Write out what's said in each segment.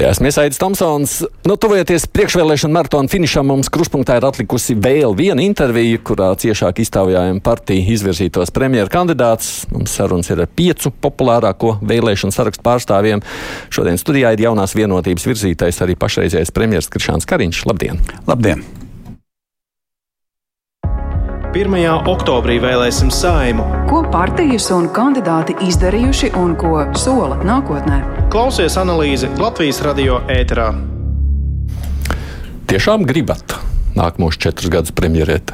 Studijā esmu Aits Tomsons. Nu, tuvojoties priekšvēlēšana maratona finišam, mums kruspunktā ir atlikusi vēl viena intervija, kurā ciešāk iztaujājam partiju izvirzītos premjeras kandidātus. Mums sarunas ir ar piecu populārāko vēlēšanu sarakstu pārstāvjiem. Šodien studijā ir jaunās vienotības virzītais arī pašreizējais premjeras Krišāns Kariņš. Labdien! Labdien! 1. oktobrī vēlēsim saimu. Ko partijas un kandidāti izdarījuši un ko sola nākotnē? Klausies analīzi Latvijas radio ēterā. Tiešām gribat nākamos četrus gadus premjerēt?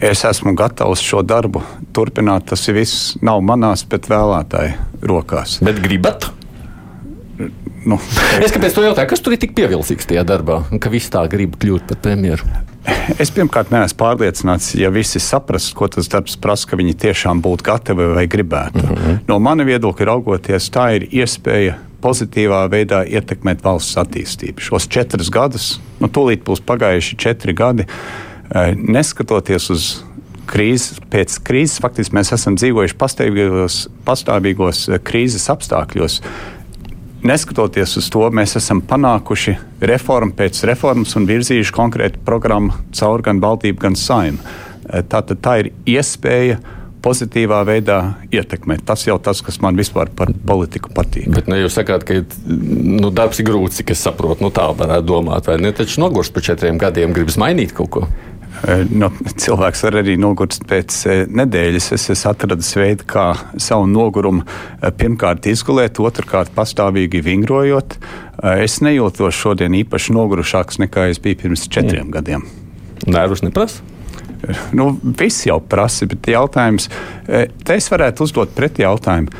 Es esmu gatavs šo darbu turpināt. Tas viss nav manās, bet vēlētāju rokās. Bet gribat? Nu, Es kāpēc to jautāju? Kas tur ir tik pievilcīgs tajā darbā? Un ka viss tā grib kļūt par premjeru? Es pirmkārt neesmu pārliecināts, ja visi saprastu, ko tas darbs prasa, ka viņi tiešām būtu gatavi vai gribētu. Mm -hmm. No mana viedokļa raugoties, tā ir iespēja pozitīvā veidā ietekmēt valsts attīstību. Šos četrus gadus, nu, tūlīt būs pagājuši četri gadi, eh, neskatoties uz krīzes, pēc krīzes faktiski mēs esam dzīvojuši pastāvīgos, pastāvīgos eh, krīzes apstākļos. Neskatoties uz to, mēs esam panākuši reformu pēc reformas un virzījuši konkrētu programmu caur gan valdību, gan saimu. Tātad tā ir iespēja pozitīvā veidā ietekmēt. Tas jau tas, kas man vispār par politiku patīk. Bet ne, jūs sakāt, ka nu, darbs ir grūts, cik es saprotu. Nu, tā varētu domāt, vai ne? Taču nogurst par četriem gadiem, gribas mainīt kaut ko. Nu, cilvēks var arī nogurt pēc nedēļas. Es esmu atradis veidu, kā savu nogurumu pirmkārt izgulēt, otrkārt pastāvīgi vingrojot. Es nejūtos šodien īpaši nogurušāks nekā es biju pirms četriem mm. gadiem. Nērus neprasa? Nu, viss jau prasa, bet jautājums, te es varētu uzdot pretī jautājumu.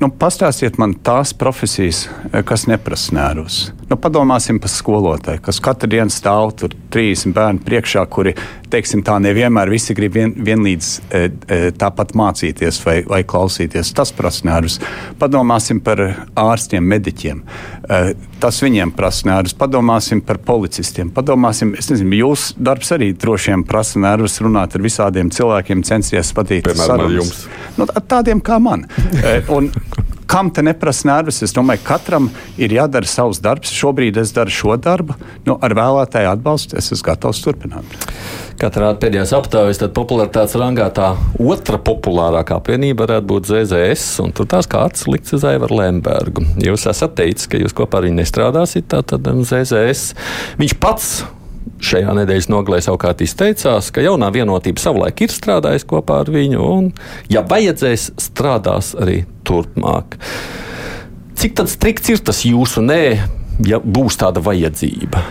Nu, pastāstiet man tās profesijas, kas neprasa nervus. Nu, padomāsim par skolotāju, kas katru dienu stāv tur 30 bērnu priekšā, kuri teiksim, tā nevienmēr visi grib vien, vienlīdz e, e, tāpat mācīties vai, vai klausīties. Tas prasa nervus. Padomāsim par ārstiem, mediķiem. E, tas viņiem prasa nervus. Padomāsim par policistiem. Padomāsim, es nezinu, jūsu darbs arī droši vien prasa nervus runāt ar visādiem cilvēkiem, censties patīt. Piemēram, ar jums. Nu, tādiem kā man. E, un, kam te neprasa nervus. Es domāju, ka katram ir jādara savs darbs. Šobrīd es daru šo darbu. Nu, ar vēlētāju atbalstu es esmu gatavs turpināt. Katrā pēdējās aptaujas popularitātes rangā tā otra populārākā apvienība varētu būt ZZS, un tur tās kārtas likts uz Aivaru Lembergu. Jūs esat teicis, ka jūs kopā ar viņu nestrādāsiet, tātad ZZS. Viņš pats šajā nedēļas nogalē savukārt izteicās, ka jaunā vienotība savulaik ir strādājusi kopā ar viņu, un, ja vajadzēs, strādās arī turpmāk. Cik strikts ir tas jūsu nē, ja būs tāda vajadzība?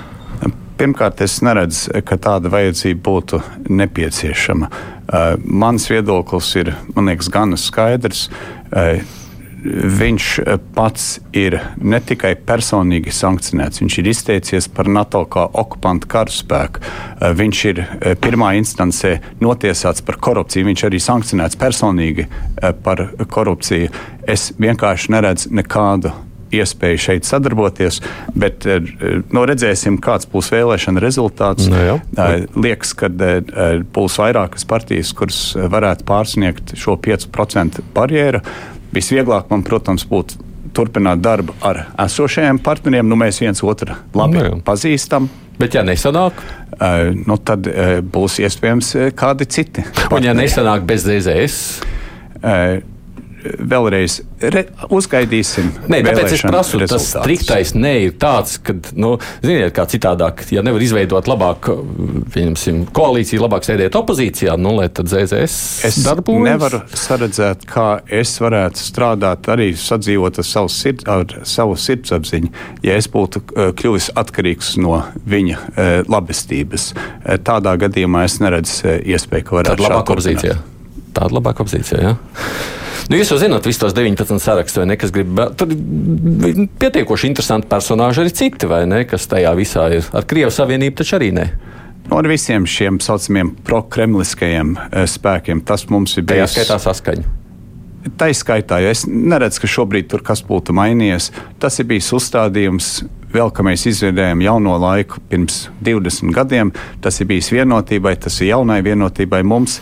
Pirmkārt, es neredzu, ka tāda vajadzība būtu nepieciešama. Uh, mans viedoklis ir, man liekas, gan skaidrs. Uh, viņš eh, pats ir ne tikai personīgi sankcionēts, viņš ir izteicies par NATO kā okupantu karaspēku. Eh, viņš ir eh, pirmā instancē notiesāts par korupciju, viņš arī sankcionēts personīgi par korupciju. Es vienkārši neredzu nekādu iespēju šeit sadarboties, bet nu, redzēsim, kāds būs vēlēšana rezultāts. No, nu. Liekas, ka būs vairākas partijas, kuras varētu pārsniegt šo 5% barjeru. Visvieglāk man, protams, būtu turpināt darbu ar esošajiem partneriem. Nu, mēs viens otru labi no, nu pazīstam. Bet, ja nesanāk, uh, nu, tad uh, būs iespējams uh, kādi citi. Partneri. Un, ja nesanāk bez DZS, uh, vēlreiz re, uzgaidīsim. Nē, tāpēc es prasu, rezultātus. tas striktais nē ir tāds, ka, nu, ziniet, kā citādāk, ja nevar izveidot labāk, pieņemsim, koalīciju, labāk sēdēt opozīcijā, nu, lai tad ZZS es darbojas. nevaru saredzēt, kā es varētu strādāt arī sadzīvot ar savu, sird, ar savu sirdsapziņu, ja es būtu uh, kļuvis atkarīgs no viņa uh, labestības. Uh, tādā gadījumā es neredzu uh, iespēju, ka varētu būt tāda labāka opozīcija. Tāda labāka opozīcija, jā. Nu, jūs jau zināt, visus tos 19 sarakstus, vai ne? Kas grib, tur pietiekoši interesanti personāži arī citi, vai ne? Kas tajā visā ir. Ar Krievijas Savienību taču arī ne. Nu, ar visiem šiem saucamiem prokremliskajiem eh, spēkiem tas mums ir bijis. Tajā skaitā saskaņa. Tā ir skaitā, ja es neredzu, ka šobrīd tur kas būtu mainījies. Tas ir bijis uzstādījums vēl, ka mēs izveidojam jauno laiku pirms 20 gadiem. Tas ir bijis vienotībai, tas ir jaunai vienotībai mums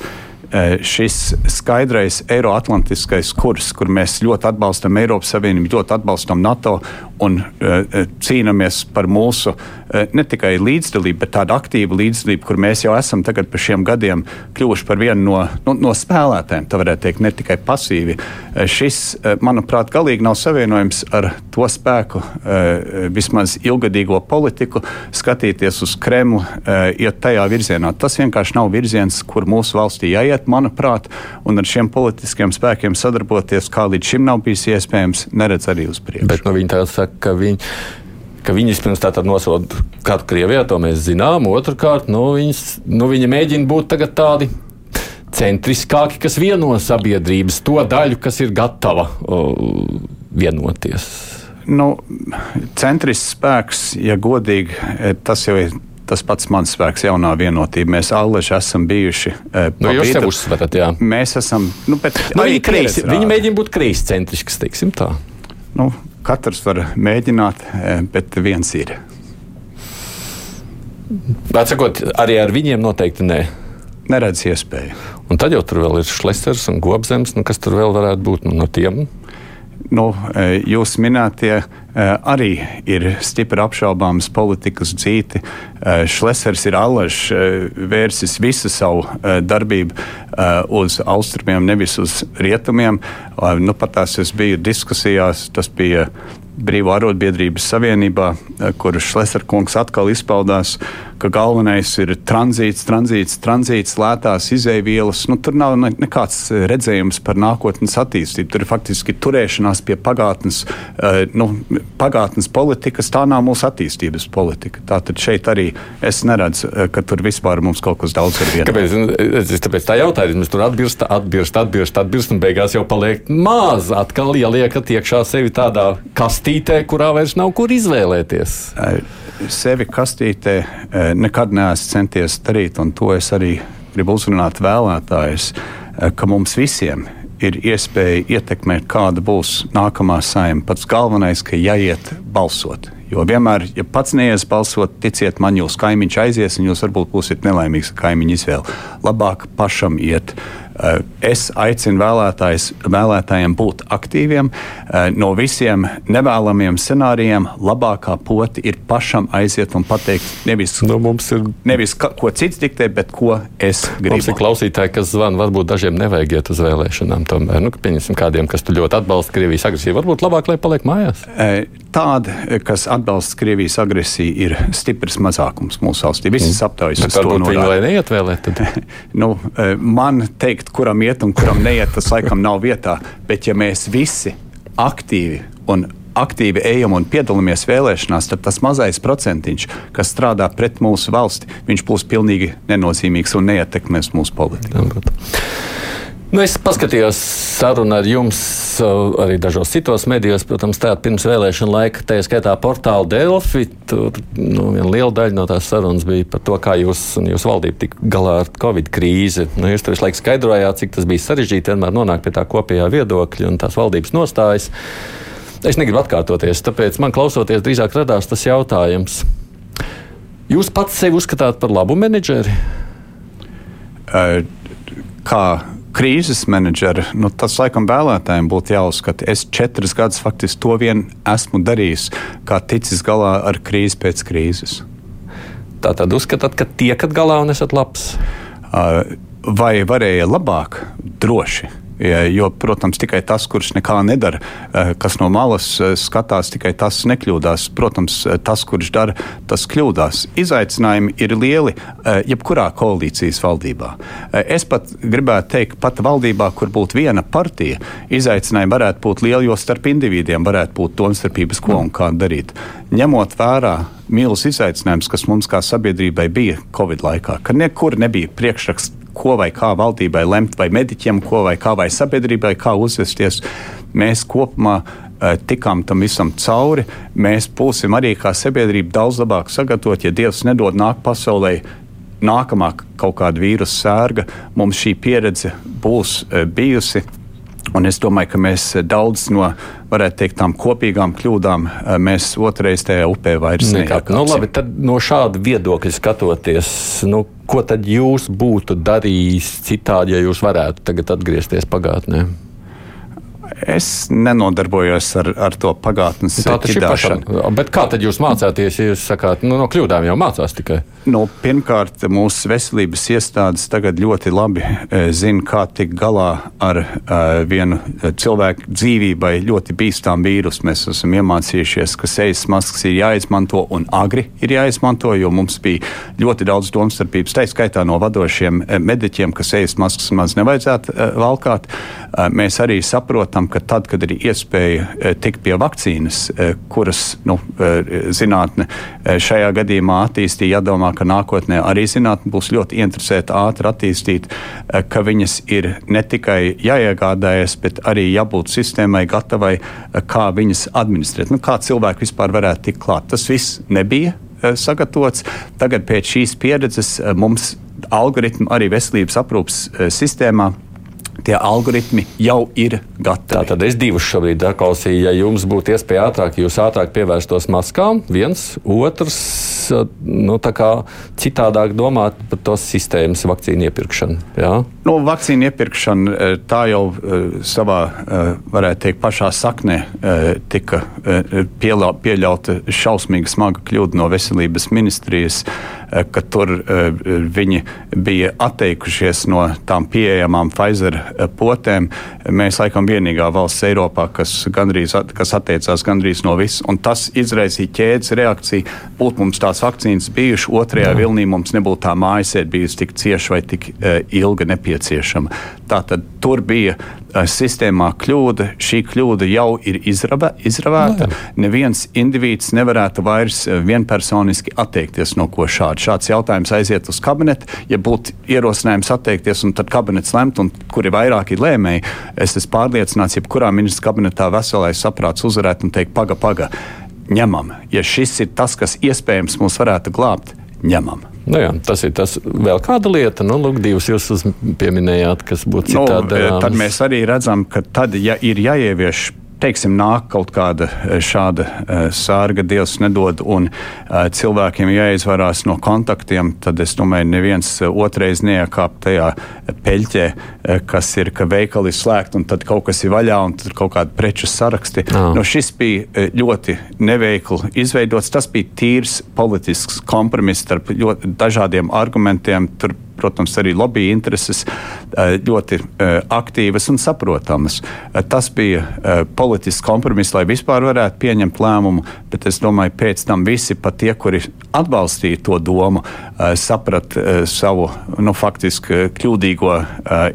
šis skaidrais Eiroatlantiskais kurs, kur mēs ļoti atbalstam Eiropas Savienību, ļoti atbalstam NATO un uh, cīnāmies par mūsu uh, ne tikai līdzdalību, bet tādu aktīvu līdzdalību, kur mēs jau esam tagad par šiem gadiem kļuvuši par vienu no, nu, no spēlētājiem. Tā varētu teikt, ne tikai pasīvi. Uh, šis, uh, manuprāt, galīgi nav savienojams ar to spēku, uh, vismaz ilgadīgo politiku, skatīties uz Kremlu, uh, iet tajā virzienā. Tas vienkārši nav virziens, kur mūsu valstī jāiet, manuprāt, un ar šiem politiskiem spēkiem sadarboties, kā līdz šim nav bijis iespējams, neredz arī uz priekšu. Bet, nu, saka, ka viņi. Ka viņi vispirms tātad nosoda kādu Krievijā, to mēs zinām. Otrakārt, nu, viņas, nu, viņi mēģina būt tādi centriskāki, kas vieno sabiedrības to daļu, kas ir gatava o, vienoties. Nu, centrisks spēks, ja godīgi, e, tas jau ir tas pats mans spēks, jaunā vienotība. Mēs allaži esam bijuši. Eh, nu, jūs sev uzsverat, jā. Mēs esam. Nu, nu, viņi, kreisi, viņi mēģina būt kreiscentriski, teiksim tā. Nu, Katrs var mēģināt, e, bet viens ir. Atsakot, arī ar viņiem noteikti nē. Neredz iespēju. Un tad jau tur vēl ir šlesers un gobzems, nu, kas tur vēl varētu būt nu, no tiem. Nu, e, jūs minētie arī ir stipri apšaubāmas politikas dzīti. Šlesers ir allaž vērsis visu savu darbību uz austrumiem, nevis uz rietumiem. Nu, pat tās es biju diskusijās, tas bija Brīvā arotbiedrības savienībā, kur Šleserkungs atkal izpaudās, ka galvenais ir tranzīts, tranzīts, tranzīts, lētās izēvielas. Nu, tur nav ne, nekāds redzējums par nākotnes attīstību. Tur ir faktiski turēšanās pie pagātnes, uh, nu, pagātnes politikas. Tā nav mūsu attīstības politika. Tātad šeit arī es neredzu, ka tur vispār mums kaut kas daudz ir viena. Kāpēc? Es tāpēc tā jautāju, mēs tur atbirst, atbirst, atbirst, atbirst, un beigās jau paliek maz. Atkal ieliekat iekšā sevi tādā kastītē, kurā vairs nav kur izvēlēties. Uh, sevi kastītē eh, nekad neesmu centies darīt, un to es arī gribu uzrunāt vēlētājus, eh, ka mums visiem ir iespēja ietekmēt, kāda būs nākamā saima. Pats galvenais, ka jāiet balsot. Jo vienmēr, ja pats neies balsot, ticiet man, jūsu kaimiņš aizies, un jūs varbūt būsiet nelaimīgs kaimiņu izvēle. Labāk pašam iet. Eh, es aicinu vēlētājiem būt aktīviem. Eh, no visiem nevēlamiem scenārijiem labākā poti ir pašam aiziet un pateikt, nevis, nu, ir... nevis ka, ko cits diktē, bet ko es gribu. Mums ir klausītāji, kas zvana, varbūt dažiem nevajag iet uz vēlēšanām. Tomēr, nu, pieņemsim, kādiem, kas ļoti atbalsta Krievijas agresiju, varbūt labāk, lai paliek mājās. Eh, tādi, kas atbalsta Krievijas agresiju, ir stiprs mazākums mūsu valstī. Visas mm. aptaujas norāda. Viņi lai neiet vēlēt. nu, man teikt, teikt, kuram iet un kuram neiet, tas laikam nav vietā. Bet ja mēs visi aktīvi un aktīvi ejam un piedalāmies vēlēšanās, tad tas mazais procentiņš, kas strādā pret mūsu valsti, viņš būs pilnīgi nenozīmīgs un neietekmēs mūsu politiku. Nu, es paskatījos sarunu ar jums arī dažos citos medijos, protams, tādā pirms vēlēšana laika, tā skaitā portāla Delfi. Tur nu, liela daļa no tās sarunas bija par to, kā jūs un jūsu valdība tika galā ar Covid krīzi. Nu, jūs tur visu laiku skaidrojāt, cik tas bija sarežģīti vienmēr nonākt pie tā kopējā viedokļa un tās valdības nostājas. Es negribu atkārtoties, tāpēc man klausoties drīzāk radās tas jautājums. Jūs pats sevi uzskatāt par labu menedžeri? Uh, kā krīzes menedžeri, nu, tas laikam vēlētājiem būtu jāuzskata. Es četras gadus faktiski to vien esmu darījis, kā ticis galā ar krīzi pēc krīzes. Tā tad uzskatāt, ka tiekat galā un esat labs? Vai varēja labāk? Droši. Jo, protams, tikai tas, kurš nekā nedara, eh, kas no malas eh, skatās, tikai tas nekļūdās. Protams, eh, tas, kurš dara, tas kļūdās. Izaicinājumi ir lieli jebkurā koalīcijas valdībā. Es pat gribētu teikt, pat valdībā, kur būtu viena partija, izaicinājumi varētu būt lieli, jo starp individiem varētu būt domstarpības, ko un kā darīt. Ņemot vērā milzīgs izaicinājums, kas mums kā sabiedrībai bija Covid laikā, ka nekur nebija priekšraksts ko vai kā valdībai lemt, vai mediķiem, ko vai kā vai sabiedrībai, kā uzvesties. Mēs kopumā uh, tikām tam visam cauri. Mēs būsim arī kā sabiedrība daudz labāk sagatavot, ja Dievs nedod nāk pasaulē. Nākamā kaut kāda vīrusu sērga mums šī pieredze būs uh, bijusi. Un es domāju, ka mēs daudz no varētu teikt, tām kopīgām kļūdām mēs otrreiz tajā upē vairs neiekārsim. Nu, labi, tad no šāda viedokļa skatoties, nu, ko tad jūs būtu darījis citādi, ja jūs varētu tagad atgriezties pagātnē? Es nenodarbojos ar, ar to pagātnes. Bet kā tad jūs mācāties, ja jūs sakāt, nu, no kļūdām jau mācās tikai? Nu, pirmkārt, mūsu veselības iestādes tagad ļoti labi e, zina, kā tikt galā ar uh, vienu cilvēku dzīvībai ļoti bīstamu vīrusu. Mēs esam iemācījušies, ka sejas maskas ir jāizmanto un agri ir jāizmanto, jo mums bija ļoti daudz domstarpības, tā skaitā no vadošiem mediķiem, ka sejas maskas maz nevajadzētu uh, valkāt. Uh, mēs arī saprotam, ka tad, kad ir iespēja eh, tikt pie vakcīnas, eh, kuras nu, eh, zinātne šajā gadījumā attīstīja, jādomā, ka nākotnē arī zinātne būs ļoti interesēta ātri attīstīt, ka viņas ir ne tikai jāiegādājas, bet arī jābūt sistēmai gatavai, kā viņas administrēt. Nu, kā cilvēki vispār varētu tikt klāt. Tas viss nebija sagatavots. Tagad pēc šīs pieredzes mums algoritmi arī veselības aprūpas sistēmā tie algoritmi jau ir gatavi. Tātad es divus šobrīd klausīju. Ja jums būtu iespēja ātrāk, jūs ātrāk pievērstos maskām, viens, otrs, nu, citādāk domāt par tos sistēmas vakcīnu iepirkšanu. Jā? Nu, vakcīnu iepirkšana eh, tā jau eh, savā, eh, varētu teikt, pašā saknē tika pieļauta šausmīga smaga kļūda no veselības ministrijas. Eh, ka tur eh, viņi bija atteikušies no tām pieejamām Pfizer eh, potēm. Mēs laikam vienīgā valsts Eiropā, kas, gandrīz, kas atteicās gandrīz no viss, un tas izraisīja ķēdes reakciju. Būtu mums tās vakcīnas bijušas, otrajā Jā. vilnī mums nebūtu tā mājasēde bijusi tik cieša vai tik uh, ilga nepieciešama. Tātad tur bija sistēmā kļūda. Šī kļūda jau ir izrava, izravēta. No, Neviens indivīds nevarētu vairs vienpersoniski atteikties no ko šāda. Šāds jautājums aiziet uz kabinetu. Ja būtu ierosinājums atteikties, un tad kabinets lemt, un kuri vairāk ir lēmēji, es esmu pārliecināts, jebkurā ministra kabinetā veselais saprāts uzvarētu un teikt, paga, paga, ņemam. Ja šis ir tas, kas iespējams mūs varētu glābt, ņemam. Nu jā, tas ir tas vēl kāda lieta, nu, lūk, divas jūs pieminējāt, kas būtu citādi. Nu, tad mēs arī redzam, ka tad, ja ir jāievieš teiksim, nāk kaut kāda eh, šāda uh, sārga, Dievs nedod, un uh, cilvēkiem jāizvarās no kontaktiem, tad es domāju, neviens otrais neiekāp tajā peļķē, kas ir, ka veikali ir slēgti, un tad kaut kas ir vaļā, un tur kaut kādi preču saraksti. Oh. No šis bija ļoti neveikli izveidots. Tas bija tīrs politisks kompromiss starp dažādiem argumentiem. Tur protams, arī lobby intereses eh, ļoti eh, aktīvas un saprotamas. Eh, tas bija politisks kompromiss, lai vispār varētu pieņemt lēmumu, bet es domāju, pēc tam visi pat tie, kuri atbalstīja to domu, saprat savu nu, faktiski kļūdīgo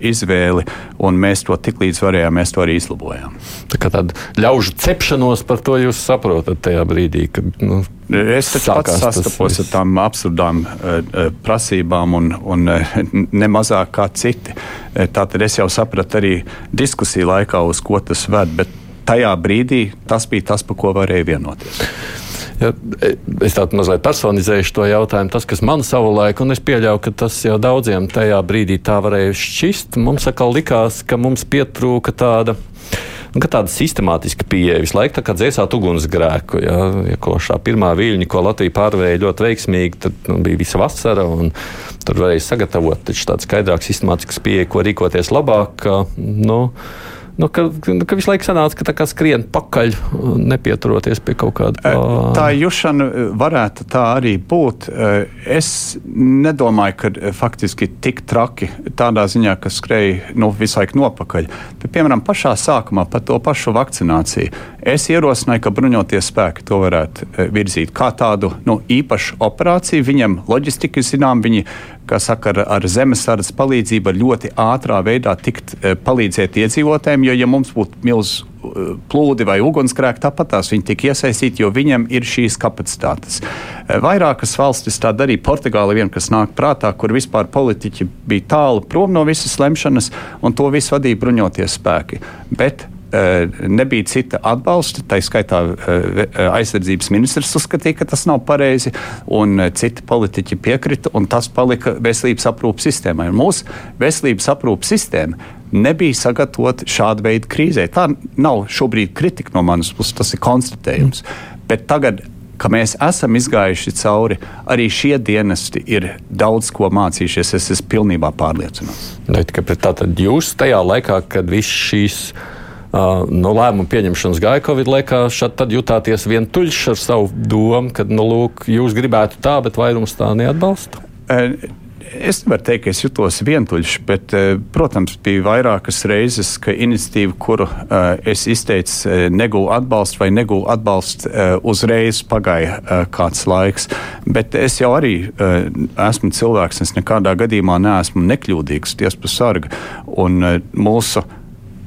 izvēli, un mēs to tik līdz varējām, mēs to arī izlabojām. Tā kā tāda ļaužu cepšanos par to jūs saprotat tajā brīdī, kad. Nu, Es pats sastapos ar tām absurdām uh, prasībām, un, un uh, ne mazāk kā citi. Tātad es jau sapratu arī diskusiju laikā, uz ko tas ved, bet tajā brīdī tas bija tas, par ko varēja vienoties. Ja, es tādu mazliet personizēšu to jautājumu. Tas, kas man savulaik, un es pieļauju, ka tas jau daudziem tajā brīdī tā varēja šķist, mums atkal likās, ka mums pietrūka tāda nu, tāda sistemātiska pieeja visu laiku, tā kā dzēsāt ugunsgrēku. Ja, ja ko šā pirmā viļņa, ko Latvija pārvēja ļoti veiksmīgi, tad nu, bija visa vasara. Tur varēja sagatavot tādu skaidrāku, sistemātisku pieeju, ko rīkoties labāk. Nu, nu, ka, ka visu laiku sanāca, ka tā kā skrien pakaļ, nepieturoties pie kaut kāda plāna. Tā jušana varētu tā arī būt. Es nedomāju, ka faktiski tik traki tādā ziņā, ka skrēja nu, visu laiku nopakaļ. Bet, piemēram, pašā sākumā par to pašu vakcināciju. Es ierosināju, ka bruņoties spēki to varētu virzīt kā tādu nu, īpašu operāciju. Viņam loģistika zinām, viņi kā saka, ar, ar zemesardzes palīdzību var ļoti ātrā veidā tikt e, palīdzēt iedzīvotājiem, jo ja mums būtu milzīgs e, plūdi vai ugunsgrēki, tāpat tās viņi tika iesaistīti, jo viņiem ir šīs kapacitātes. E, vairākas valstis tā darīja, Portugāla vien, kas nāk prātā, kur vispār politiķi bija tālu prom no visas lemšanas, un to visu vadīja bruņoties spēki. Bet nebija cita atbalsta. Tā skaitā aizsardzības ministrs uzskatīja, ka tas nav pareizi, un citi politiķi piekrita, un tas palika veselības aprūpas sistēmai. Un mūsu veselības aprūpas sistēma nebija sagatavota šāda veida krīzē. Tā nav šobrīd kritika no manas puses, tas ir konstatējums. Mm. Bet tagad ka mēs esam izgājuši cauri, arī šie dienesti ir daudz ko mācījušies. Es esmu pilnībā pārliecināts. Tātad jūs tajā laikā, kad viss šīs no lēmumu pieņemšanas gāja Covid laikā, tad jutāties vientuļš ar savu domu, ka nu, lūk, jūs gribētu tā, bet vairums tā neatbalsta? Es nevaru teikt, ka es jutos vientuļš, bet, protams, bija vairākas reizes, ka iniciatīva, kuru uh, es izteicu, negūla atbalstu vai negūla atbalstu, uh, uzreiz pagāja uh, kāds laiks. Bet es jau arī esmu cilvēks, es nekādā gadījumā neesmu nekļūdīgs, tiesas sarga. Un mūsu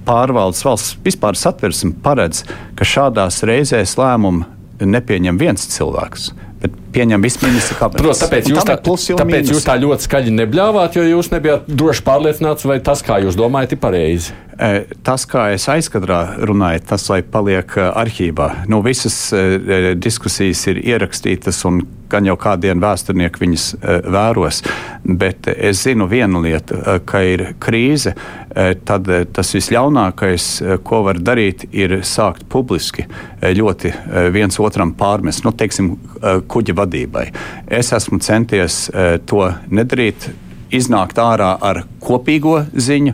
pārvaldes valsts vispār satversme paredz, ka šādās reizēs lēmumu nepieņem viens cilvēks bet pieņem visministra kabinets. Protams, tāpēc, jūs tā, tāpēc mīnus. jūs tā ļoti skaļi nebļāvāt, jo jūs nebijāt droši pārliecināts, vai tas, kā jūs domājat, ir pareizi. E, tas, kā es aizkadrā runāju, tas lai paliek e, arhīvā. Nu, visas uh, diskusijas ir ierakstītas, un gan jau kādien vēsturnieki viņas uh, vēros. Bet es zinu vienu lietu, uh, ka ir krīze. Tad tas visļaunākais, ko var darīt, ir sākt publiski ļoti viens otram pārmest, nu, teiksim, kuģa vadībai. Es esmu centies to nedarīt iznākt ārā ar kopīgo ziņu,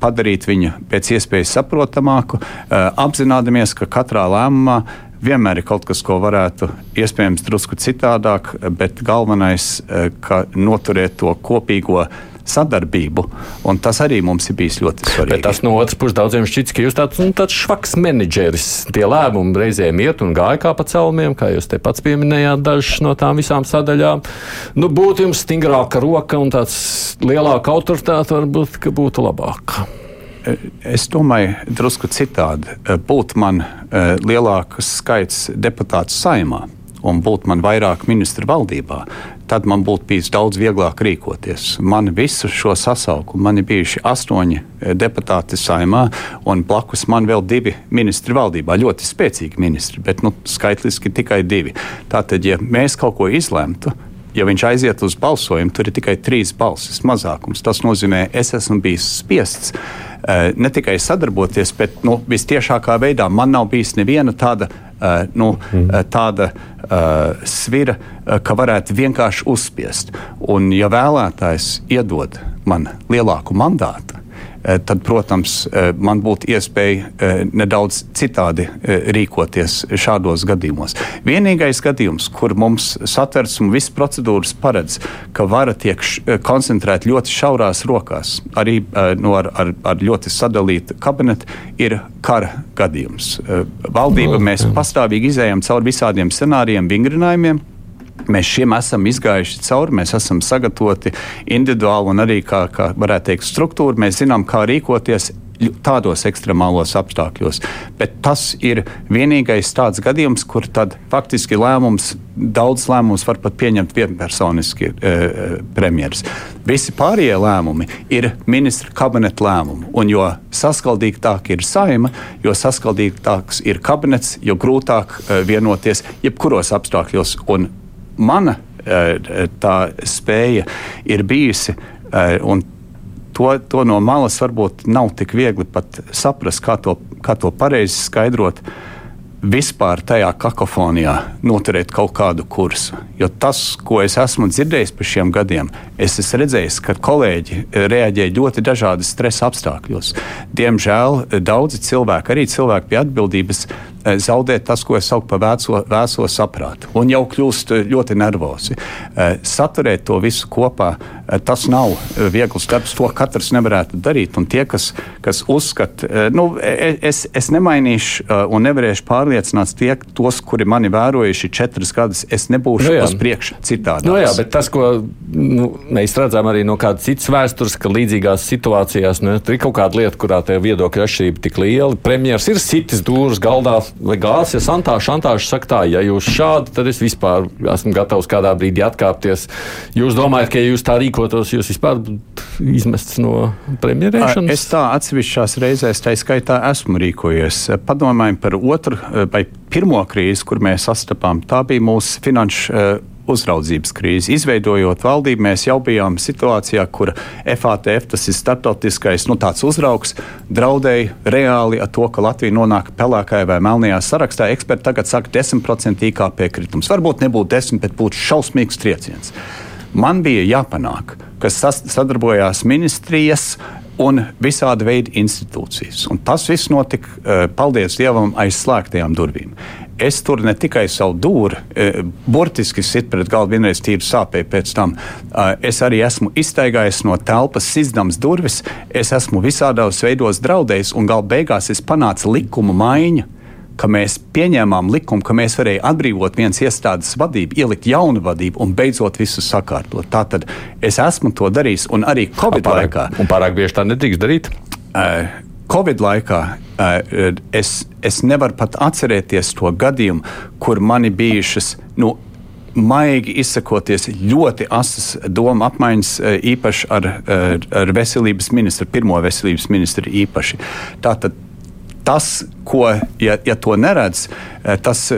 padarīt viņu pēc iespējas saprotamāku, apzināmies, ka katrā lēmumā vienmēr ir kaut kas, ko varētu iespējams drusku citādāk, bet galvenais, ka noturēt to kopīgo sadarbību. Tas arī mums ir bijis ļoti svarīgi. Bet tas no otras puses daudziem šķiet, ka jūs tāds, nu, tāds švaks menedžeris. Tie lēmumi reizēm iet un gāja kā pa celmiem, kā jūs te pats pieminējāt, dažas no tām visām sadaļām. Nu, būtu jums stingrāka roka un tāds lielāka autoritāte, varbūt, būtu labāk. Es domāju, drusku citādi. Būtu man eh, lielāks skaits deputātu saimā un būtu man vairāk ministru valdībā, tad man būtu bijis daudz vieglāk rīkoties. Man visu šo sasaukumu, man ir bijuši astoņi eh, deputāti saimā, un blakus man vēl divi ministri valdībā. Ļoti spēcīgi ministri, bet nu, skaitliski tikai divi. Tātad, ja mēs kaut ko izlemtu, ja viņš aiziet uz balsojumu, tur ir tikai trīs balsis mazākums. Tas nozīmē, es esmu bijis spiests ne tikai sadarboties, bet nu, vistiešākā veidā man nav bijis neviena tāda Uh, nu, mm. tāda uh, svira, ka varētu vienkārši uzspiest. Un, ja vēlētājs iedod man lielāku mandātu, Eh, tad, protams, eh, man būtu iespēja eh, nedaudz citādi rīkoties šādos gadījumos. Vienīgais gadījums, kur mums satversme un visas procedūras paredz, ka vara tiek koncentrēta ļoti šaurās rokās, arī no ar, ar, ar ļoti sadalītu kabinetu, ir kara gadījums. Valdība no, mēs pastāvīgi izējām cauri visādiem scenārijiem, vingrinājumiem. Mēs šiem esam izgājuši cauri, mēs esam sagatavoti individuāli un arī, kā, kā varētu teikt, struktūru. Mēs zinām, kā rīkoties tādos ekstremālos apstākļos. Bet tas ir vienīgais tāds gadījums, kur faktiski lēmums, daudz lēmumus var pat pieņemt vienpersoniski e, premjeras. Visi pārējie lēmumi ir ministra kabineta lēmumi. Un jo saskaldīgāk ir saima, jo saskaldīgāks ir kabinets, jo grūtāk e, vienoties jebkuros apstākļos. Un mana eh, tā spēja ir bijusi. Eh, to, to no malas varbūt nav tik viegli pat saprast, kā to, kā to pareizi skaidrot. Vispār tajā kakofonijā noturēt kaut kādu kursu. Jo tas, ko es esmu dzirdējis par šiem gadiem, es esmu redzējis, ka kolēģi reaģēja ļoti dažādos stresa apstākļos. Diemžēl daudzi cilvēki, arī cilvēki pie atbildības, Eh, zaudēt tas, ko es saucu par vēso, vēso saprātu, un jau kļūst eh, ļoti nervozi. Eh, saturēt to visu kopā, tas nav viegls darbs, to katrs nevarētu darīt. Un tie, kas, kas uzskata, nu, e, e, es, es nemainīšu un nevarēšu pārliecināt tie, tos, kuri mani vērojuši četras gadus, es nebūšu nu, uz priekšu citādi. Nu, jā, bet tas, ko nu, mēs redzam arī no kādas citas vēstures, ka līdzīgās situācijās nu, ir kaut kāda lieta, kurā tie viedokļi atšķirība tik liela. Premjeras ir sitis dūrus galdā gāzes, ja santā šantāža saka tā, ja jūs šādi, tad es vispār esmu gatavs kādā brīdī atkāpties. Jūs domājat, ka ja jūs tā rīkotos, jūs vispār izmests no premjerēšanas? Es tā atsevišķās reizēs, tā skaitā, esmu rīkojies. Padomājam par otru vai pirmo krīzi, kur mēs sastapām. Tā bija mūsu finanšu uzraudzības krīzi. Izveidojot valdību, mēs jau bijām situācijā, kur FATF, tas ir starptautiskais nu, uzraugs, draudēja reāli ar to, ka Latvija nonāk pelēkajā vai melnajā sarakstā. Eksperti tagad saka, 10% IKP kritums. Varbūt nebūtu 10, bet būtu šausmīgs trieciens. Man bija jāpanāk, ka sadarbojās ministrijas, un visādi veidi institūcijas. Un tas viss notika, eh, paldies Dievam, aiz slēgtajām durvīm es tur ne tikai savu dūri, e, burtiski sit pret galdu, vienreiz tīri sāpēju pēc tam. E, es arī esmu iztaigājis no telpas, izdams durvis, es esmu visādos veidos draudējis, un gala beigās es panācu likuma maiņu. Ka mēs pieņēmām likumu, ka mēs varējām atbrīvot vienas iestādes vadību, ielikt jaunu vadību un beidzot visu sakārtot. Tā tad es esmu to darījis, un arī Covid pārāk, laikā. Un pārāk bieži tā nedrīkst darīt? Uh, Covid laikā uh, es, es nevaru pat atcerēties to gadījumu, kur man ir bijušas. Nu, Maigi izsakoties, ļoti asas doma apmaiņas, īpaši ar, ar veselības ministru, pirmo veselības ministru īpaši. Tātad tas, ko, ja, ja to neredz, tas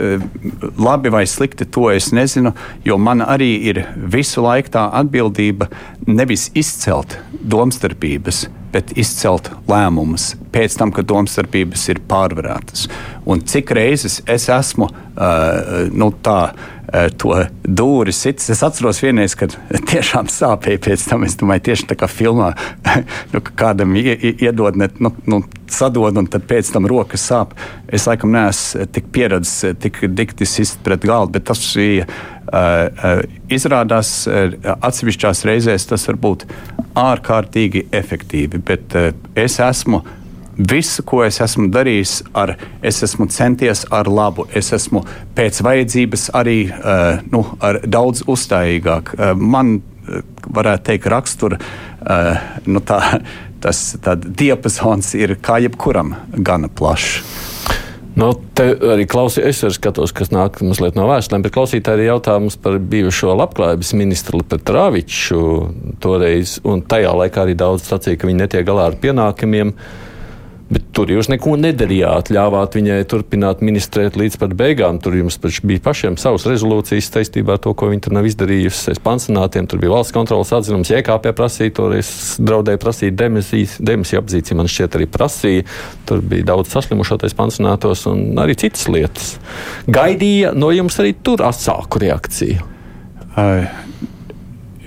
labi vai slikti, to es nezinu. Jo man arī ir visu laiku tā atbildība nevis izcelt domstarpības, bet izcelt lēmumus pēc tam, kad domstarpības ir pārvarētas. Un cik reizes es esmu uh, nu, tā, uh, to dūri sitis. Es atceros vienreiz, kad tiešām sāpēja pēc tam. Es domāju, tieši tā kā filmā, nu, kādam iedod, ne, nu, nu, sadod, un tad pēc tam rokas sāp. Es laikam neesmu tik pieredzējis, tik diktis pret galdu, bet tas bija. Uh, izrādās, uh, atsevišķās reizēs tas var būt ārkārtīgi efektīvi, bet es esmu Visu, ko es esmu darījis, ar, es esmu centies ar labu. Es esmu pēc vajadzības arī nu, daudz uzstājīgāk. Man, varētu teikt, rakstura nu, tā, tas diapazons ir kā jebkuram gana plašs. Nu, te arī klausījos, es skatos, kas nāk mazliet no vēstulēm, bet klausītāji ir jautājums par bijušo labklājības ministru Petrāviču toreiz, un tajā laikā arī daudz sacīja, ka viņi netiek galā ar pienākumiem. Uh, Bet tur jūs neko nedarījāt, ļāvāt viņai turpināt ministrēt līdz pat beigām. Tur jums bija pašiem savas rezolūcijas saistībā ar to, ko viņi tur nav izdarījusi. Es pansionātiem tur bija valsts kontrolas atzinums, JKP prasīja, toreiz draudēja prasīt demisijas, demisiju apzīci, man šķiet arī prasīja. Tur bija daudz saslimušotais pansionātos un arī citas lietas. Gaidīja no jums arī tur atsāku reakciju. Uh.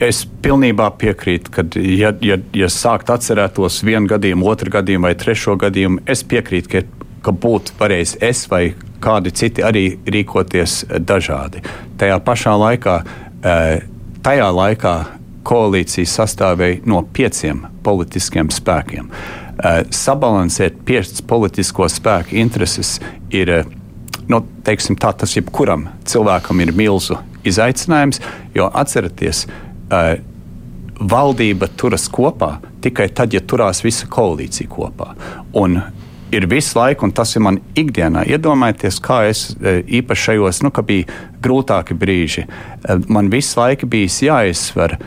Es pilnībā piekrītu, ka, ja, ja, ja sākt atcerētos vienu gadījumu, otru gadījumu vai trešo gadījumu, es piekrītu, ka, ka būtu pareizi es vai kādi citi arī rīkoties dažādi. Tajā pašā laikā, eh, tajā laikā koalīcija sastāvēja no pieciem politiskiem spēkiem. Eh, sabalansēt piecus politisko spēku intereses ir. Nu, teiksim, tā, tas jebkuram cilvēkam ir milzu izaicinājums, jo atcerieties, uh, valdība turas kopā tikai tad, ja turās visa koalīcija kopā. Un ir visu laiku, un tas ir man ikdienā. Iedomājieties, kā es īpaši šajos, nu, ka bija grūtāki brīži. Man visu laiku bija jāizsver,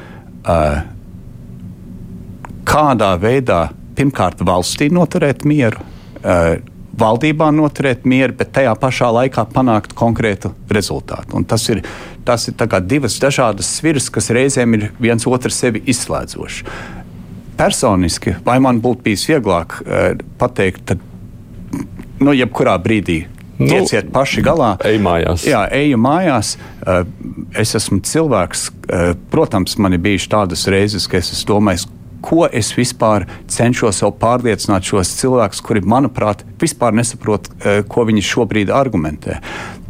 kādā veidā pirmkārt valstī noturēt mieru. Valdībā noturēt mieru, bet tajā pašā laikā panākt konkrētu rezultātu. Un tas ir, tas ir divas dažādas sviras, kas reizēm ir viens otru sevi izslēdzoši. Personiski, vai man būtu bijis vieglāk uh, pateikt, tad nu, jebkurā brīdī Nu, Tieciet paši galā. Ej mājās. Jā, eju mājās. Uh, es esmu cilvēks. Uh, protams, man ir bijušas tādas reizes, ka es domājis, ko es vispār cenšos sev pārliecināt šos cilvēkus, kuri, manuprāt, vispār nesaprot, eh, ko viņi šobrīd argumentē.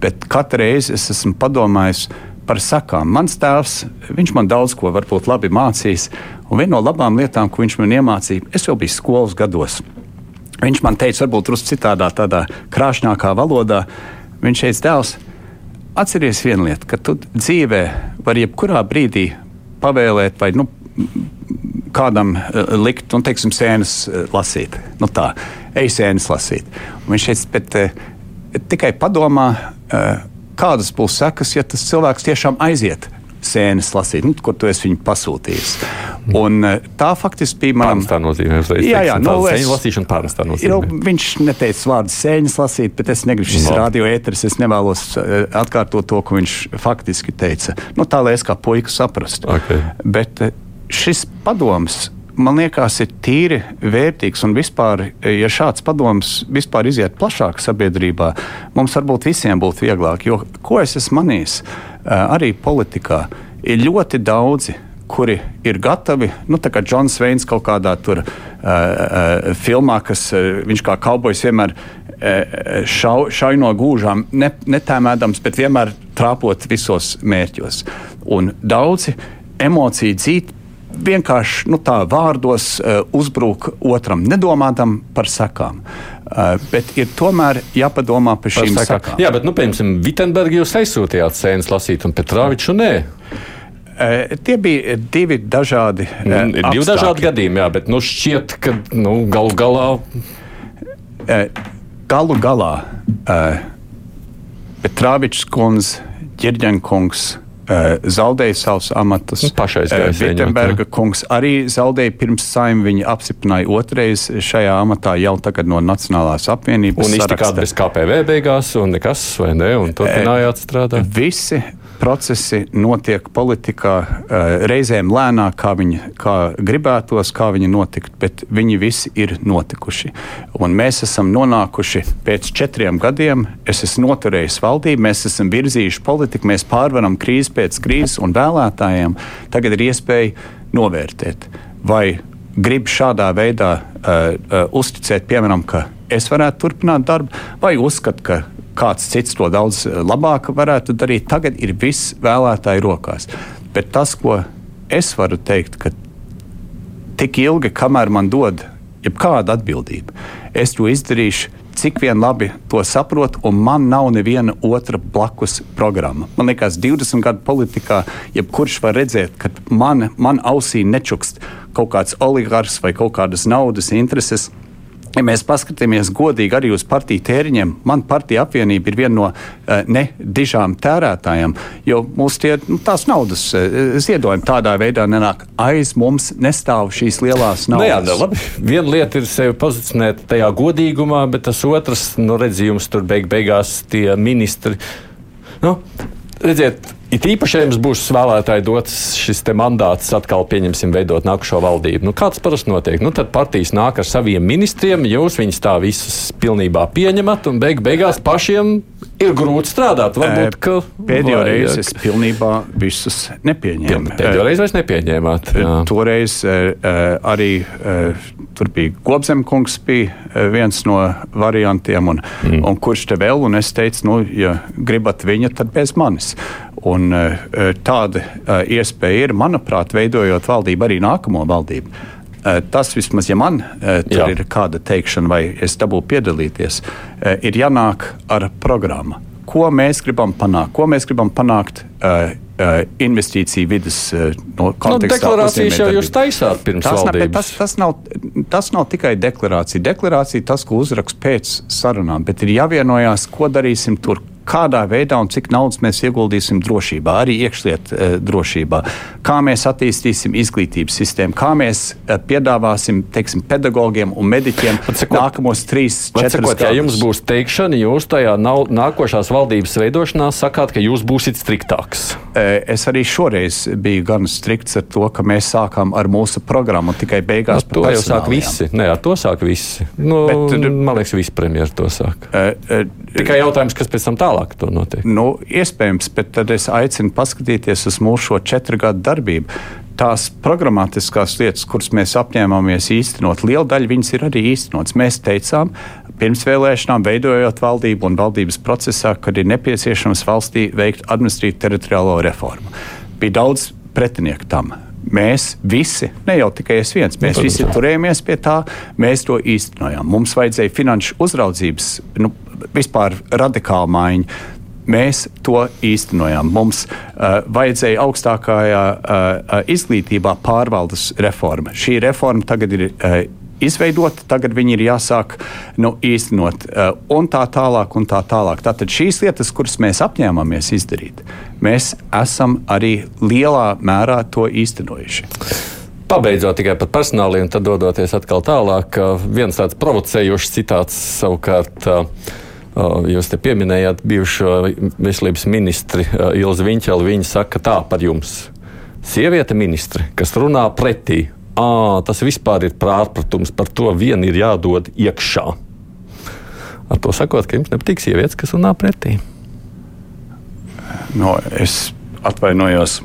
Bet katru reizi es esmu padomājis par sakām. Mans tēvs, viņš man daudz ko varbūt labi mācījis, un viena no labām lietām, ko viņš man iemācīja, es jau biju skolas gados. Viņš man teica, varbūt drusku citādā, tādā krāšņākā valodā. Viņš teica, dēls, atceries vienu lietu, ka tu dzīvē vari jebkurā brīdī pavēlēt vai nu, kādam uh, likt, un, teiksim, sēnes uh, lasīt. Nu, tā, ej sēnes lasīt. Un viņš teica, bet uh, tikai padomā, kādas būs sekas, ja tas cilvēks tiešām aiziet sēnes lasīt, nu, kur tu esi viņu pasūtījis. Un, tā faktiski bija mana. Tā nozīmē, ka jā, nu, es- sēņu lasīšana pārnestā Nu, nozīmē. viņš neteica vārdu sēņas lasīt, bet es negribu šis No. radio ēteris. Es nevēlos atkārtot to, ko viņš faktiski teica. Nu, tā lai es kā puika saprastu. Ok. Bet šis padoms. Man liekas, ir tīri vērtīgs. Un vispār, ja šāds padoms vispār iziet plašāk sabiedrībā, mums varbūt visiem būtu vieglāk. Jo, ko es esmu manījis, uh, arī politikā, ir ļoti daudzi kuri ir gatavi, nu, tā kā Džons Veins kaut kādā tur uh, uh, filmā, kas uh, viņš kā kaubojs vienmēr šau, šauj no gūžām, ne, netēmēdams, bet vienmēr trāpot visos mērķos. Un daudzi emociju dzīvi vienkārši nu, tā vārdos uh, uzbruk otram, nedomādam par sekām. Uh, bet ir tomēr jāpadomā par Par šīm sekām. sekām. Jā, bet, nu, piemēram, Vitsenbergu jūs aizsūtījāt sēnes lasīt, un Petrāviču nē. Uh, tie bija divi dažādi. Nu, Ir divi dažādi gadījumi, jā, bet nu, šķiet, ka nu, galu galā Eh, galu galā Petrāvičs kundze, Girģenkungs uh, zaudēja savus amatus. Nu, viņu, Vitsenberga kungs arī zaudēja pirms saimta. Viņa apstiprināja otrais šajā amatā jau tagad no Nacionālās apvienības. un iztikāt bez KPV beigās, un nekas, vai ne? Un turpinājāt strādāt. Visi procesi notiek politikā uh, reizēm lēnāk, kā viņi kā gribētos, kā viņi notikt, bet viņi visi ir notikuši. Un mēs esam nonākuši pēc četriem gadiem. Es esmu noturējis valdību, mēs esam virzījuši politiku, mēs pārvaram krīzi pēc krīzes, un vēlētājiem tagad ir iespēja novērtēt, vai grib šādā veidā uh, uh, uzticēt, piemēram, ka es varētu turpināt darbu, vai uzskat, ka kāds cits to daudz eh, labāk varētu darīt. Tagad ir viss vēlētāju rokās. Bet tas, ko es varu teikt, ka tik ilgi, kamēr man dod jebkāda atbildība, es to izdarīšu. Cik vien labi to saprotu, un man nav neviena otra blakus programma. Man liekas, 20 gadu politikā, jebkurš var redzēt, ka man, man ausī nečukst kaut kāds oligarhs vai kaut kādas naudas intereses. Ja mēs paskatāmies godīgi arī uz partiju tēriņiem, man partija apvienība ir viena no uh, nedižām tērētājiem, jo mūsu tie, nu, tās naudas uh, ziedojumi tādā veidā nenāk aiz mums, nestāv šīs lielās Nu, jā, naudas. nu, labi. Viena lieta ir sevi pozicionēt tajā godīgumā, bet tas otrs nu, redzījums tur beig beigās tie ministri. Nu, redziet, it īpaši, ja jums būs vēlētāji dots šis mandāts, atkal pieņemsim, veidot nākošo valdību. Nu, kāds parasti notiek? Nu, tad partijas nāk ar saviem ministriem, jūs viņus tā visus pilnībā pieņemat, un beig beigās pašiem ir grūti strādāt. Varbūt, ka Pēdējo vajag- reizi es pilnībā visus nepieņēmu. Pēdējo reizi vairs nepieņēmāt. jā. Toreiz uh, arī uh, tur bija Gobzemkungs, bija viens no variantiem, un, mm. un kurš te vēl, un es teicu, nu, ja gribat viņa, tad bez manis. Un, uh, tāda uh, iespēja ir, manuprāt, veidojot valdību, arī nākamo valdību. Tas vismaz, ja man tur Jā. Ir kāda teikšana, vai es dabūju piedalīties, ir jānāk ar programmu. Ko mēs gribam panākt? Ko mēs gribam panākt investīciju vidas no Nu, kontekstā? deklarācijas jau jūs taisāt pirms Tas, valdības. tas, tas, nav, tas nav tikai deklarācija. Deklarācija tas, ko uzrakst pēc sarunām, bet ir jāvienojās, ko darīsim tur. Kādā veidā un cik naudas mēs ieguldīsim drošībā, arī iekšlietu e, drošībā, kā mēs attīstīsim izglītības sistēmu, kā mēs e, piedāvāsim teiksim, pedagogiem un mediķiem Atsakot- nākamos trīs, četrus sakot, ja gadus. jums būs teikšana, jūs tajā nav, nākošās valdības veidošanā sakāt, ka jūs būsiet striktāks. E, Es arī šoreiz biju gan strikts ar to, ka mēs sākām ar mūsu programmu tikai beigās. Ar to jau sāk visi. Nē, ar to sāk visi. Nu, Bet, man liekas, visi premjeri to sāk. Tikai jautājums, kas pēc tam tālāk to notiek. Nu, iespējams, bet tad es aicinu paskatīties uz mūsu četru gadu darbību. Tās programmatiskās lietas, kuras mēs apņēmāmies īstenot, liela daļa viņas ir arī īstenotas. Mēs teicām, pirms vēlēšanām, veidojot valdību un valdības procesā, kad ir nepieciešams valstī veikt administratīvu teritoriālo reformu. Bija daudz pretinieku tam. Mēs visi, ne jau tikai es viens, mēs visi jā. turējāmies pie tā, mēs to īstenojām. Mums vajadzēja finanšu uzraudzības, nu, vispār radikālu maiņu. Mēs to īstenojām. Mums uh, vajadzēja augstākajā uh, uh, izglītībā pārvaldes reforma. Šī reforma tagad ir uh, izveidoti, tagad viņi ir jāsāk nu, īstenot. Un tā tālāk, un tā tālāk. Tātad šīs lietas, kuras mēs apņēmāmies izdarīt, mēs esam arī lielā mērā to īstenojuši. Pabeidzot tikai par personāliem, tad dodoties atkal tālāk. Viens tāds provocējošs citāts savukārt. Jūs te pieminējāt bijušo veselības ministri Ilzi Viņķeli. Viņa saka tā par jums. Sieviete ministre, kas runā pretī, à, tas vispār ir pārpratums, par to vien ir jādod iekšā. Ar to sakot, ka jums nepatīk sievietes, kas runā pretī. No, es atvainojos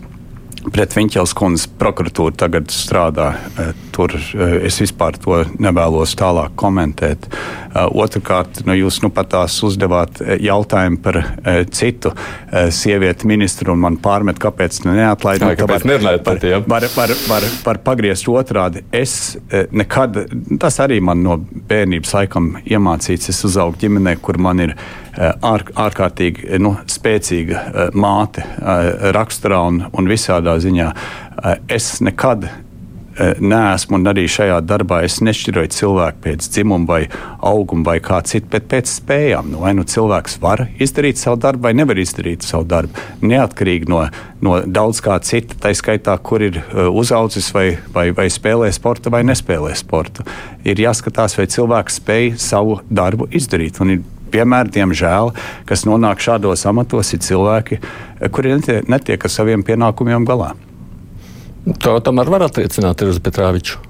pret Viņķels kundzes prokuratūru tagad strādā. Eh, tur eh, es vispār to nevēlos tālāk komentēt. Eh, otrakārt, nu, jūs nu pat tās uzdevāt jautājumu par citu sievieti ministru un man pārmet, kāpēc neatlaid. Jā, kāpēc nerunājat par tiem? Var, var, var, var pagriezt otrādi. Es nekad, tas arī man no bērnības laikam iemācīts. Es uzaugu ģimenē, kur man ir ār, ārkārtīgi nu, spēcīga māte raksturā un, un visādā ziņā. Es nekad neesmu, un arī šajā darbā es nešķiroju cilvēku pēc dzimuma vai auguma vai kā citu, bet pēc spējām. Nu, vai nu cilvēks var izdarīt savu darbu vai nevar izdarīt savu darbu, neatkarīgi no, no daudz kā cita, tā skaitā, kur ir uzaucis vai, vai, vai spēlē sporta vai nespēlē sporta. Ir jāskatās, vai cilvēks spēj savu darbu izdarīt. Un ir piemēri, diemžēl, kas nonāk šādos amatos, ir cilvēki, kuri netiek, netiek ar saviem pienākumiem galā. To tomēr var attiecināt uz Petrāviču.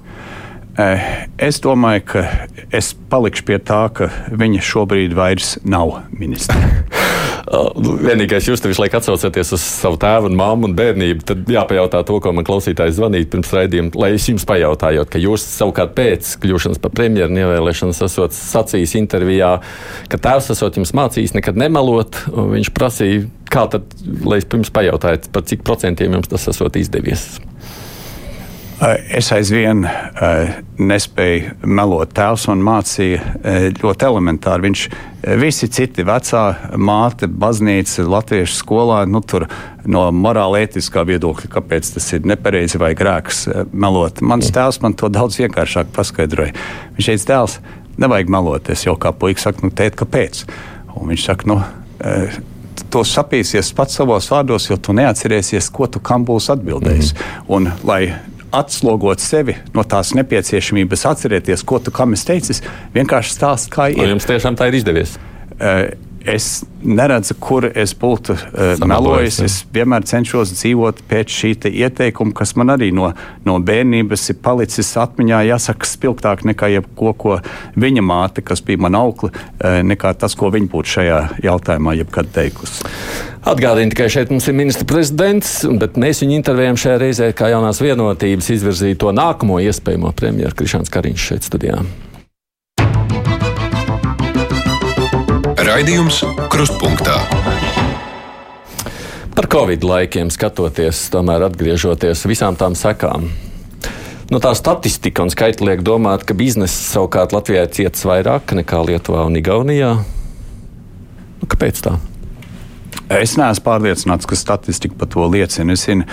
Es domāju, ka es palikšu pie tā, ka viņa šobrīd vairs nav ministra. Nu, vienīgais, jūs visu laiku atsaucaties uz savu tēvu un māmu un bērnību, tad jāpajautā to, ko man klausītājs zvanīja pirms raidījuma, lai es jums pajautāju, ka jūs savukārt pēc kļūšanas par premjeru ievēlēšanas esat sacījis intervijā, ka tēvs esot jums mācījis nekad nemelot. Viņš prasīja, kā tad, lai es pirms pajautāju, par cik procentiem jums tas esot izdevies. Es aizvien nespēju melot. Tēvs man mācīja ļoti elementāri. Viņš visi citi vecā māte, baznīca, latviešu skolā, nu, tur no morāla ētiskā viedokļa, kāpēc tas ir nepareizi vai grēks melot. Mans tēvs man to daudz vienkāršāk paskaidroja. Viņš teica, dēls, nevajag melot. Es jau kā puisis saku, nu, tēt, kāpēc? Un viņš saka, nu, to sapīsies pats savos vārdos, jo tu neatcerēsies, ko tu kam būsi atbildējis. Mm. Un, lai atslogot sevi no tās nepieciešamības, atcerieties, ko tu kam esi teicis, vienkārši stāst, kā ir. Vai jums tiešām tā ir izdevies? Uh, es neredzu, kur es būtu uh, melojis. Es vienmēr cenšos dzīvot pēc šī ieteikuma, kas man arī no, no bērnības ir palicis atmiņā. Jāsaka, spilgtāk nekā jebko, ko viņa māte, kas bija mana aukla, uh, nekā tas, ko viņa būtu šajā jautājumā jebkad teikusi. Atgādini tikai šeit mums ir ministra prezidents, bet mēs viņu intervējam šajā reizē kā jaunās vienotības izvirzīto nākamo iespējamo premjeru Krišāns Kariņš šeit studijā. Raidījums Krustpunktā. Par Covid laikiem skatoties, tomēr atgriežoties visām tām sekām. Nu, tā statistika un skaitļi liek domāt, ka biznesa savukārt Latvijā cietis vairāk nekā Lietuvā un Igaunijā. Nu, kāpēc tā? Es neesmu pārliecināts, ka statistika par to liecina. Es zinu,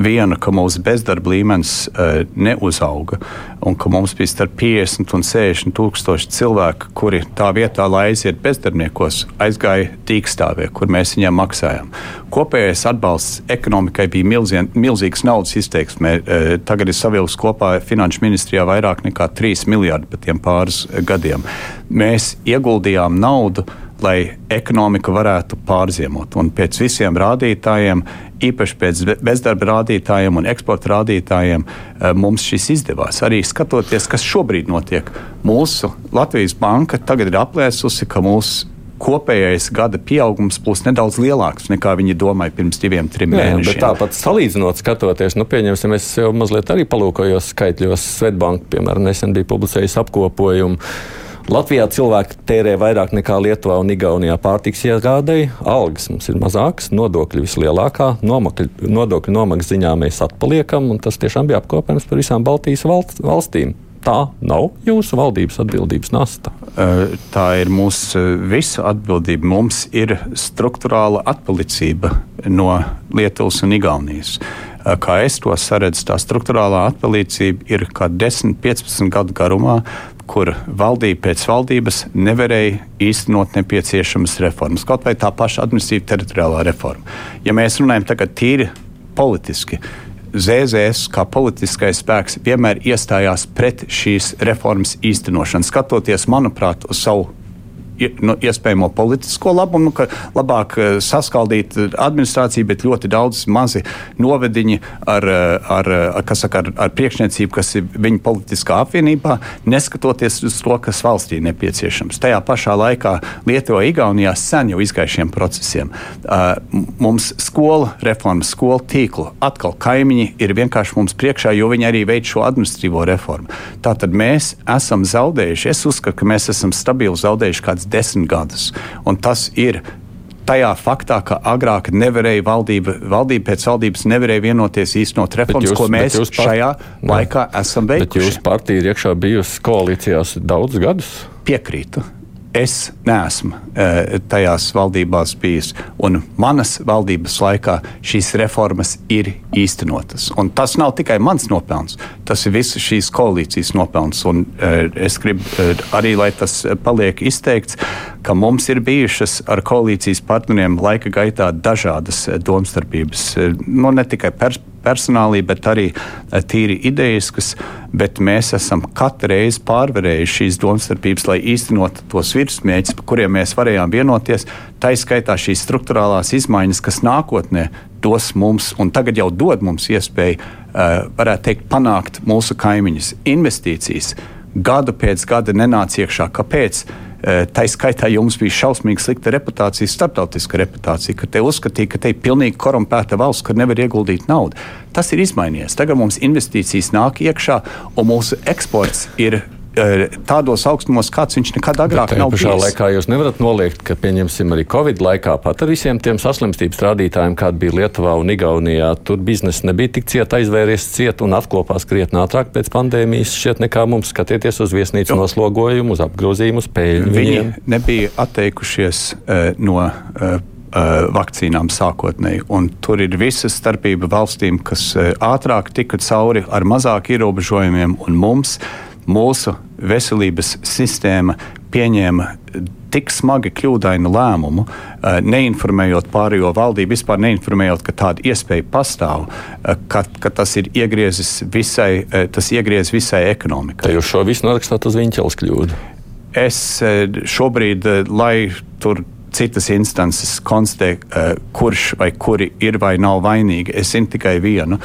viena, ka mūsu bezdarba līmenis uh, neuzauga un ka mums bija starp 50 un 60 tūkstoši cilvēku, kuri tā vietā, lai aiziet bezdarbniekos, aizgāja tīkstāvē, kur mēs viņiem maksājām. Kopējais atbalsts ekonomikai bija milzien, milzīgs naudas izteiksmē. Uh, tagad ir savilks kopā Finanšu ministrijā vairāk nekā 3 miljardi pa tiem pāris gadiem. Mēs ieguldījām naudu lai ekonomika varētu pārziemot. Un pēc visiem rādītājiem, īpaši pēc bezdarba rādītājiem un eksporta rādītājiem, eh, mums šis izdevās. Arī skatoties, kas šobrīd notiek, mūsu Latvijas banka tagad ir aplēsusi, ka mūsu kopējais gada pieaugums būs nedaudz lielāks nekā viņi domāja pirms diviem, trim Jā, mēnešiem. Tāpat salīdzinot, skatoties, nu, pieņemsim, es jau mazliet arī palūkojos skaitļos. Svetbanka, piemēram, nesen bija publicējusi apkopojumu Latvijā cilvēki tērē vairāk nekā Lietuvā un Igaunijā pārtiks iegādēji, algas mums ir mazākas, nodokļi vislielākā, nomakļu, nodokļu nomaksas ziņā mēs atpaliekam, un tas tiešām bija apkopējums par visām Baltijas valst, valstīm. Tā nav jūsu valdības atbildības nasta. Tā ir mūsu visu atbildība. Mums ir struktūrāla atpalicība no Lietuvas un Igaunijas. kā es to saredzu, tā struktūrālā atpalīdzība ir kā 10, 15 gadu garumā, kur valdība pēc valdības nevarēja īstenot nepieciešamas reformas, kaut vai tā paša administratīva teritoriālā reforma. Ja mēs runājam tagad tīri politiski, ZZS kā politiskais spēks vienmēr iestājās pret šīs reformas īstenošanu, skatoties, manuprāt, uz savu nu, iespējamo politisko labumu, ka labāk eh, saskaldīt administrāciju, bet ļoti daudz mazi novediņi ar, eh, ar, ar, saka, ar, ar priekšniecību, kas ir viņa politiskā apvienībā, neskatoties uz to, kas valstī nepieciešams. Tajā pašā laikā Lietuvā, Igaunijā sen jau izgājušiem procesiem. Mums skola reforma, skola tīkla, atkal kaimiņi ir vienkārši mums priekšā, jo viņi arī veic šo administratīvo reformu. Tātad mēs esam zaudējuši, es uzskatu, ka mēs esam stabili zaudējuši kāds desmit gadus. Un tas ir tajā faktā, ka agrāk nevarēja valdība, valdība pēc valdības nevarēja vienoties īstenot reformas, jūs, ko mēs part... šajā ne. laikā esam veikuši. Bet jūsu partija ir iekšā bijusi koalīcijās daudzus gadus? Piekrītu. Es neesmu e, tajās valdībās bijis, un manas valdības laikā šīs reformas ir īstenotas. Un tas nav tikai mans nopelns, tas ir visas šīs koalīcijas nopelns. Un, e, es gribu e, arī, lai tas paliek izteikts, ka mums ir bijušas ar koalīcijas partneriem laika gaitā dažādas domstarpības. Nu, ne tikai perspektīvas personālī, bet arī eh, tīri ideiskas. Bet mēs esam katru reizi pārvarējuši šīs domstarpības, lai īstenot tos virsmēķus, par kuriem mēs varējām vienoties. Tā izskaitā šīs struktūrālās izmaiņas, kas nākotnē dos mums, un tagad jau dod mums iespēju, varētu teikt, panākt mūsu kaimiņus. Investīcijas gadu pēc gada nenāca iekšā. Kāpēc? Eh, tā skaitā jums bija šausmīgi slikta reputācija, starptautiska reputācija, ka te uzskatīja, ka te ir pilnīgi korumpēta valsts, kur nevar ieguldīt naudu. Tas ir izmainījies. Tagad mums investīcijas nāk iekšā, un mūsu eksports ir tādos augstumos, kāds viņš nekad agrāk nav bijis. Pašā laikā jūs nevarat noliegt, ka, pieņemsim, arī Covid laikā pat ar visiem tiem saslimstības rādītājiem, kādi bija Lietuvā un Igaunijā, tur biznesa nebija tik cieta, aizvēries ciet un atklopās krietni ātrāk pēc pandēmijas. Šķiet, nekā mums skatieties uz viesnīcu jo. noslogojumu, uz apgrozījumu, uz peļņu. Viņi nebija atteikušies uh, no. Uh, vakcīnām sākotnēji. Un tur ir visa starpība valstīm, kas ātrāk tika cauri ar mazāk ierobežojumiem, un mums mūsu veselības sistēma pieņēma tik smagi kļūdainu lēmumu, eh, neinformējot pārējo valdību, vispār neinformējot, ka tāda iespēja pastāv, eh, ka, ka tas ir iegriezis visai, eh, tas iegriez visai ekonomikai. Jūs šo visu norakstāt uz viņķels kļūdu? Es šobrīd, lai tur citas instances konstatē, kurš vai kuri ir vai nav vainīgi. Es zinu tikai vienu.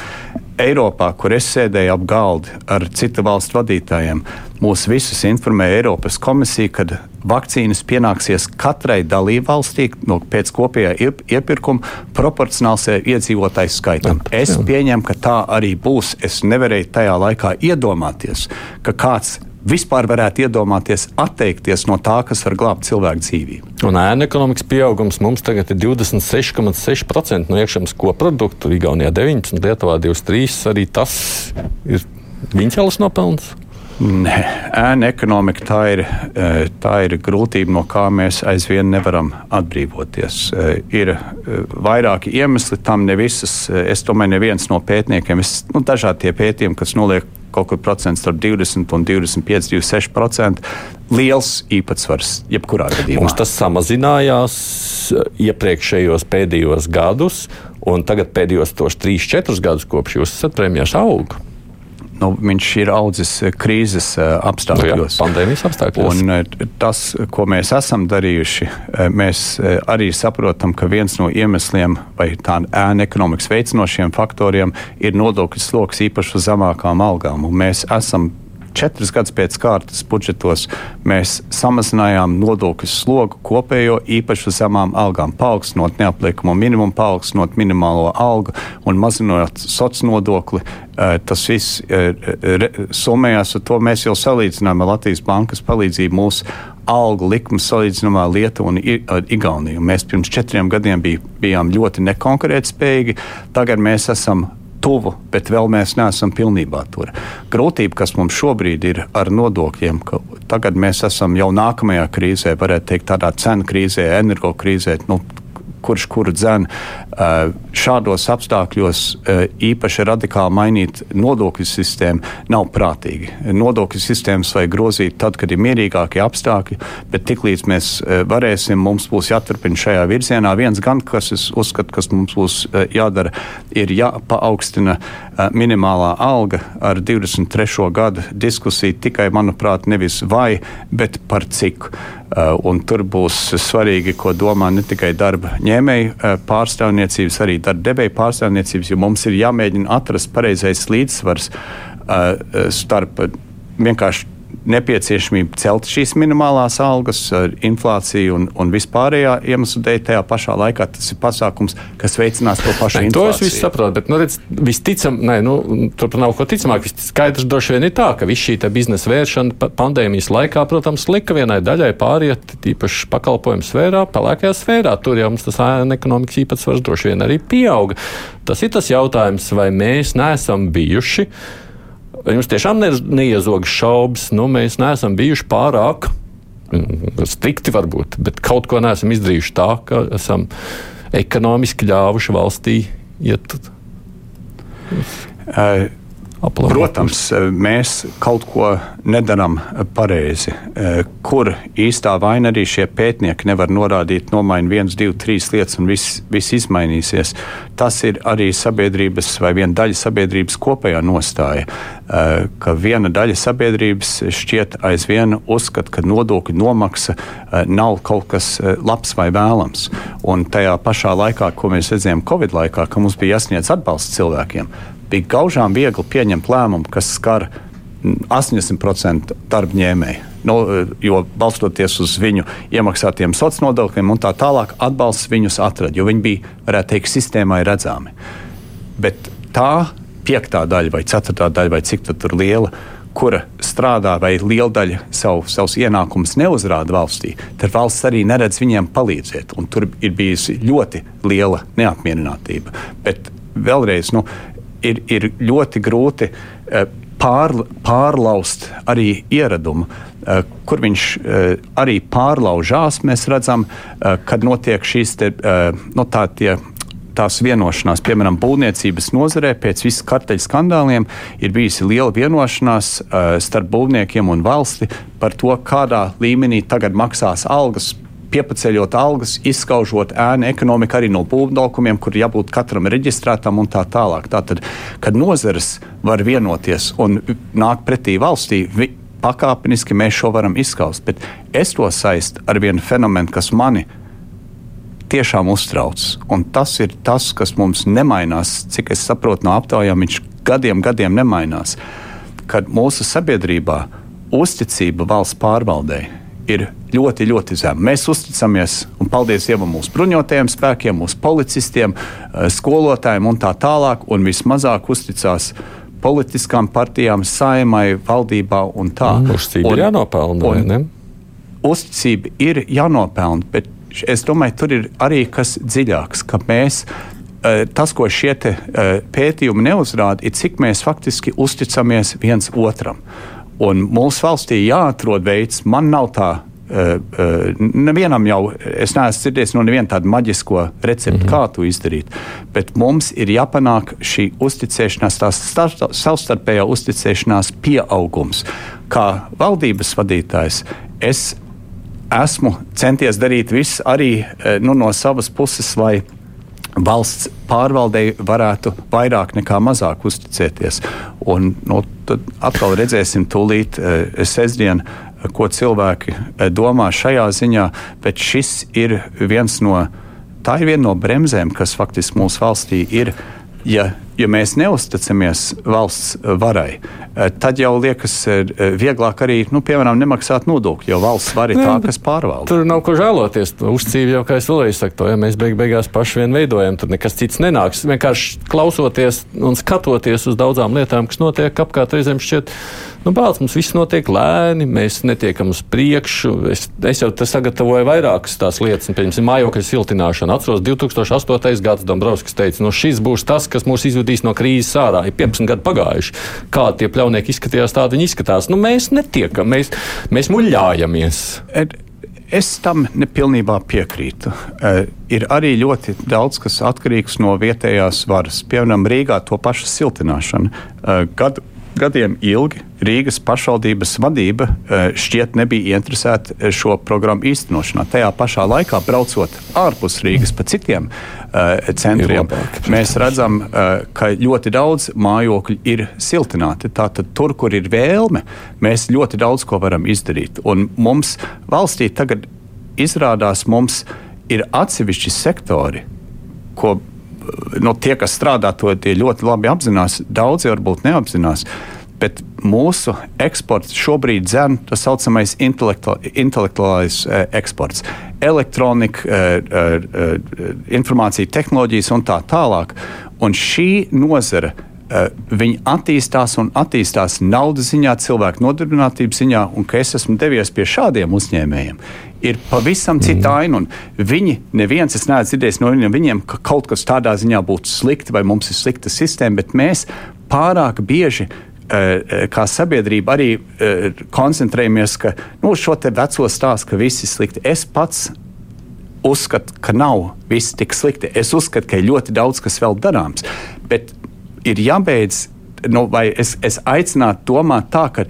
Eiropā, kur es sēdēju ap galdu ar citu valstu vadītājiem, mūs visus informēja Eiropas komisija, ka vakcīnas pienāksies katrai dalībvalstī no pēc kopējā iepirkuma proporcionāls iedzīvotāju skaitam. Es pieņemu, ka tā arī būs. Es nevarēju tajā laikā iedomāties, ka kāds vispār varētu iedomāties atteikties no tā, kas var glābt cilvēku dzīvību. Un ēna ekonomikas pieaugums mums tagad ir 26,6% no iekšzemes koprodukta, Igaunijā 19, Lietuvā 23. Arī tas ir viņas nopelns. Nē, ēna ekonomika tā ir, tā ir grūtība, no kā mēs aizvien nevaram atbrīvoties. Ir vairāki iemesli tam, ne visas. Es domāju, neviens no pētniekiem, es, nu, dažādi tie pētījumi, kas noliek kaut kur procents starp 20 un 25, 26%. Liels īpatsvars jebkurā gadījumā. Mums tas samazinājās iepriekšējos pēdējos gadus, un tagad pēdējos 3-4 gadus kopš jūs esat premjerministrs auga nu, viņš ir audzis eh, krīzes eh, apstākļos. Jā, pandēmijas apstākļos. Un eh, tas, ko mēs esam darījuši, mēs arī saprotam, ka viens no iemesliem vai tā ēna ekonomikas veicinošiem faktoriem ir nodokļu sloks īpaši uz zemākām algām. Un mēs esam četras gadus pēc kārtas budžetos mēs samazinājām nodokļu slogu kopējo īpaši uz zemām algām, paaugstinot neapliekamo minimumu, paaugstinot minimālo algu un mazinot sociālo nodokli. Eh, tas viss eh, summējās ar to mēs jau salīdzinām ar Latvijas bankas palīdzību mūsu algu likums salīdzinājumā Lietuva un Igaunija. Mēs pirms četriem gadiem bij, bijām ļoti nekonkurētspējīgi. Tagad mēs esam tuvu, bet vēl mēs neesam pilnībā tur. Grūtība, kas mums šobrīd ir ar nodokļiem, ka tagad mēs esam jau nākamajā krīzē, varētu teikt, tādā cenu krīzē, energo krīzē. Nu, kurš kuru dzen. Šādos apstākļos īpaši radikāli mainīt nodokļu sistēmu nav prātīgi. Nodokļu sistēmas vajag grozīt tad, kad ir mierīgākie apstākļi, bet tiklīdz mēs varēsim, mums būs jāturpina šajā virzienā. Viens gan, kas es uzskatu, kas mums būs jādara, ir jāpaaugstina minimālā alga ar 23. gadu diskusiju tikai, manuprāt, nevis vai, bet par cik. Uh, un tur būs svarīgi, ko domā ne tikai darba ņēmēju uh, pārstāvniecības, arī darba devēja pārstāvniecības, jo mums ir jāmēģina atrast pareizais līdzsvars starp vienkārši nepieciešamība celt šīs minimālās algas, inflācija un, un vispārējā iemesla dēļ. Tajā pašā laikā tas ir pasākums, kas veicinās to pašu ne, inflāciju. To es visu saprotu, bet nu, redz, visticam, ne, nu, tur nav ko ticamāk. Skaidrs droši vien ir tā, ka viss šī biznesa vēršana pandēmijas laikā, protams, lika vienai daļai pāriet, tīpaši pakalpojumu sfērā, pelēkajā sfērā. Tur jau mums tas ēna ekonomikas īpatsvars droši vien arī pieauga. Tas ir tas jautājums, vai mēs neesam bijuši Jums tiešām ne, neiezog šaubas, nu, mēs neesam bijuši pārāk mm, strikti, varbūt, bet kaut ko neesam izdarījuši tā, ka esam ekonomiski ļāvuši valstī iet. Uh, Aplama. Protams, mēs kaut ko nedaram pareizi. Kur īstā vaina arī šie pētnieki nevar norādīt, nomaina viens, divi, trīs lietas un viss, viss izmainīsies. Tas ir arī sabiedrības vai viena daļa sabiedrības kopējā nostāja, ka viena daļa sabiedrības šķiet aizvien uzskata, ka nodokļu nomaksa nav kaut kas labs vai vēlams. Un tajā pašā laikā, ko mēs redzējām Covid laikā, ka mums bija jāsniedz atbalsts cilvēkiem bija gaužām viegli pieņemt lēmumu, kas skar 80% darba ņēmēju. Nu, jo balstoties uz viņu iemaksātiem sociāliem nodokļiem un tā tālāk, atbalsts viņus atrada, jo viņi bija, varētu teikt, sistēmai redzami. Bet tā piektā daļa vai ceturtā daļa, vai cik tur liela, kura strādā vai liela daļa savu, savus ienākumus neuzrāda valstī, tad valsts arī neredz viņiem palīdzēt. Tur ir bijusi ļoti liela neapmierinātība. Bet vēlreiz, nu, ir, ir ļoti grūti eh, pār, pārlaust arī ieradumu, eh, kur viņš eh, arī pārlaužās. Mēs redzam, kad notiek šīs te, no nu, tā, tie, tās vienošanās, piemēram, būvniecības nozarē pēc visiem karteļu skandāliem ir bijusi liela vienošanās uh, starp būvniekiem un valsti par to, kādā līmenī tagad maksās algas piepaceļot algas, izskaužot ēnu ekonomiku arī no būvdokumiem, kur jābūt katram reģistrētam un tā tālāk. Tātad, kad nozares var vienoties un nāk pretī valstī, vi, pakāpeniski mēs šo varam izskaust. Bet es to saistu ar vienu fenomenu, kas mani tiešām uztrauc. Un tas ir tas, kas mums nemainās, cik es saprotu no aptaujām, viņš gadiem, gadiem nemainās. Kad mūsu sabiedrībā uzticība valsts pārvaldei ir ļoti, ļoti zema. Mēs uzticamies, un paldies Dievam, mūsu bruņotajiem spēkiem, mūsu policistiem, eh, skolotājiem un tā tālāk, un vismazāk uzticās politiskām partijām, saimai, valdībā un tā. Mm, uzticība ir jānopelna, vai ne? Uzticība ir jānopelna, bet es domāju, tur ir arī kas dziļāks, ka mēs eh, tas, ko šie te, eh, pētījumi neuzrāda, ir cik mēs faktiski uzticamies viens otram. Un mūsu valstī jāatrod veids, man nav tā. Nevienam jau, es neesmu dzirdējis no neviena tādu maģisko recepti, mm -hmm. kā to izdarīt. Bet mums ir jāpanāk šī uzticēšanās, tās savstarpējā uzticēšanās pieaugums. Kā valdības vadītājs, es esmu centies darīt visu arī nu, no savas puses, lai valsts pārvaldei varētu vairāk nekā mazāk uzticēties. Un, nu, tad atkal redzēsim tūlīt eh, sestdien, ko cilvēki eh, domā šajā ziņā, bet šis ir viens no, tā ir viena no bremzēm, kas faktiski mūsu valstī ir. Ja ja mēs neusticamies valsts varai, eh, tad jau liekas eh, vieglāk arī, nu, piemēram, nemaksāt nodokļu, jo valsts var ir tā, kas pārvalda. Tur nav ko žēloties. Uzcīvi jau, kā es vēlēju saku, to, ja mēs beig beigās paši vien veidojam, tad nekas cits nenāks. Vienkārši klausoties un skatoties uz daudzām lietām, kas notiek apkārt, reizēm šķiet, nu, bāc, mums viss notiek lēni, mēs netiekam uz priekšu. Es, es jau sagatavoju vairākas tās lietas, piemēram, mājokļa siltināšana. Atceros, 2008. gads Dombrovskis teica, nu, šis būs tas, kas mūs izvedīs izvedīs no krīzes ārā. Ir 15 gadi pagājuši. Kādi tie pļaunieki izskatījās, tādi viņi izskatās. Nu, mēs netiekam, mēs, mēs muļļājamies. Es tam nepilnībā piekrītu. Uh, ir arī ļoti daudz kas atkarīgs no vietējās varas. Piemēram, Rīgā to pašu siltināšanu. Uh, gadu gadiem ilgi Rīgas pašvaldības vadība eh, šķiet nebija interesēta eh, šo programmu īstenošanā. Tajā pašā laikā, braucot ārpus Rīgas pa citiem uh, centriem, mēs redzam, ka ļoti daudz mājokļu ir siltināti. Tātad tur, kur ir vēlme, mēs ļoti daudz ko varam izdarīt. Un mums valstī tagad izrādās, mums ir atsevišķi sektori, ko nu, tie, kas strādā to, tie ļoti labi apzinās, daudzi varbūt neapzinās. Bet mūsu eksports šobrīd dzen tā saucamais intelektuālais e, eksports, elektronika, e, e, informācija, tehnoloģijas un tā tālāk. Un šī nozara viņi attīstās un attīstās naudas ziņā, cilvēku nodarbinātības ziņā, un ka es esmu devies pie šādiem uzņēmējiem, ir pavisam cita mm. aina. Viņi, neviens, es neesmu dzirdējis no viņiem, viņiem, ka kaut kas tādā ziņā būtu slikti vai mums ir slikta sistēma, bet mēs pārāk bieži eh, eh, kā sabiedrība arī koncentrējamies ka, nu, uz šo veco stāstu, ka viss ir slikti. Es pats uzskatu, ka nav viss tik slikti. Es uzskatu, ka ir ļoti daudz kas vēl darāms. Bet ir jābeidz, nu, vai es, es aicinātu domāt tā, ka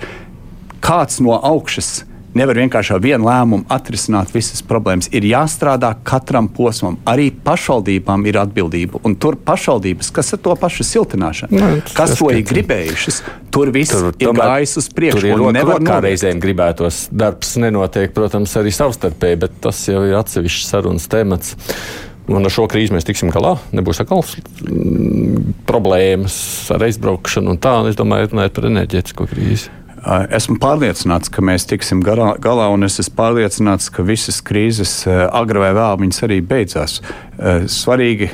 kāds no augšas nevar vienkārši ar vienu lēmumu atrisināt visas problēmas. Ir jāstrādā katram posmam. Arī pašvaldībām ir atbildība. Un tur pašvaldības, kas ar to pašu siltināšanu, nu, kas to ir gribējušas, tur viss tur, ir gājis uz priekšu. Tur ir nevar kā reizēm gribētos. Darbs nenotiek, protams, arī savstarpēji, bet tas jau ir atsevišķs sarunas temats. Un ar šo krīzi mēs tiksim galā. Nebūs atkal mm, problēmas ar aizbraukšanu un tā. Es domāju, runājot par enerģētisko krīzi. Esmu pārliecināts, ka mēs tiksim galā, galā un es esmu pārliecināts, ka visas krīzes agri vai vēl viņas arī beidzās. Svarīgi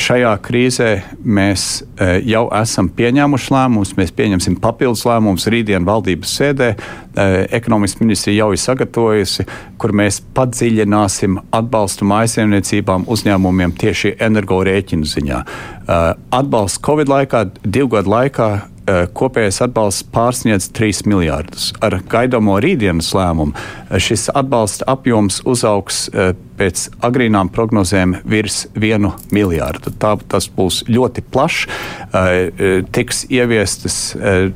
šajā krīzē mēs jau esam pieņēmuši lēmumus, mēs pieņemsim papildus lēmumus rītdien valdības sēdē. Ekonomikas ministrija jau ir sagatavojusi, kur mēs padziļināsim atbalstu mājsaimniecībām, uzņēmumiem tieši energorēķinu ziņā. Atbalsts Covid laikā, divu gadu laikā kopējais atbalsts pārsniedz 3 miljārdus. Ar gaidāmo rītdienas lēmumu eh, šis atbalsta apjoms uzaugs eh, pēc agrīnām prognozēm virs 1 miljārdu. Tā, tas būs ļoti plašs, tiks ieviestas.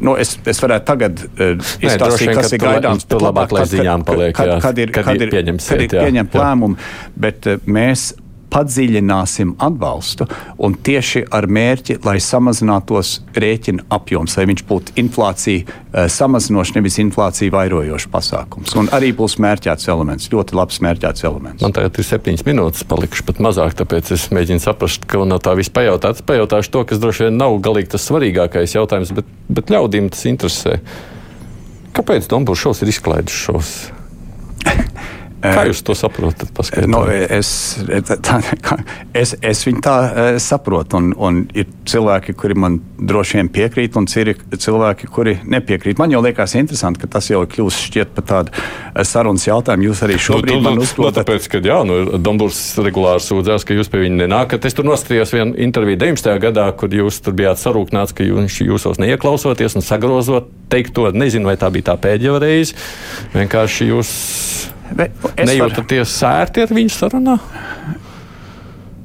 Nu, es, es varētu tagad izstāstīt, kas ir gaidāms. Tur labāk, lai ziņām paliek, kad, kad, ir, kad, kad ir, kad ir pieņemt lēmumu, bet mēs padziļināsim atbalstu un tieši ar mērķi, lai samazinātos rēķina apjoms, lai viņš būtu inflācija uh, samazinošs, nevis inflācija vairojošs pasākums. Un arī būs mērķēts elements, ļoti labs mērķēts elements. Man tagad ir septiņas minūtes, palikuši pat mazāk, tāpēc es mēģinu saprast, ka no tā viss pajautāt. Es pajautāšu to, kas droši vien nav galīgi tas svarīgākais jautājums, bet, bet ļaudīm tas interesē. Kāpēc Dombūrs ir izklaidis šos? Kā jūs to saprotat? No, es, tā, es, es viņu tā saprotu, un, un ir cilvēki, kuri man droši vien piekrīt, un ir cilvēki, kuri nepiekrīt. Man jau liekas interesanti, ka tas jau ir kļuvis šķiet par tādu sarunas jautājumu. Jūs arī šobrīd nu, nu, uzdodat. Nu, tāpēc, ka jā, nu, Dombūrs regulāri sūdzās, ka jūs pie viņa nenākat. Es tur nostājos vienu interviju 19. gadā, kur jūs tur bijāt sarūknāts, ka jūs jūsos neieklausoties un sagrozot teikt to. Nezinu, vai tā bija tā pēdējā reize. Vienkārši jūs Nejūtaties sērti ar viņu sarunā?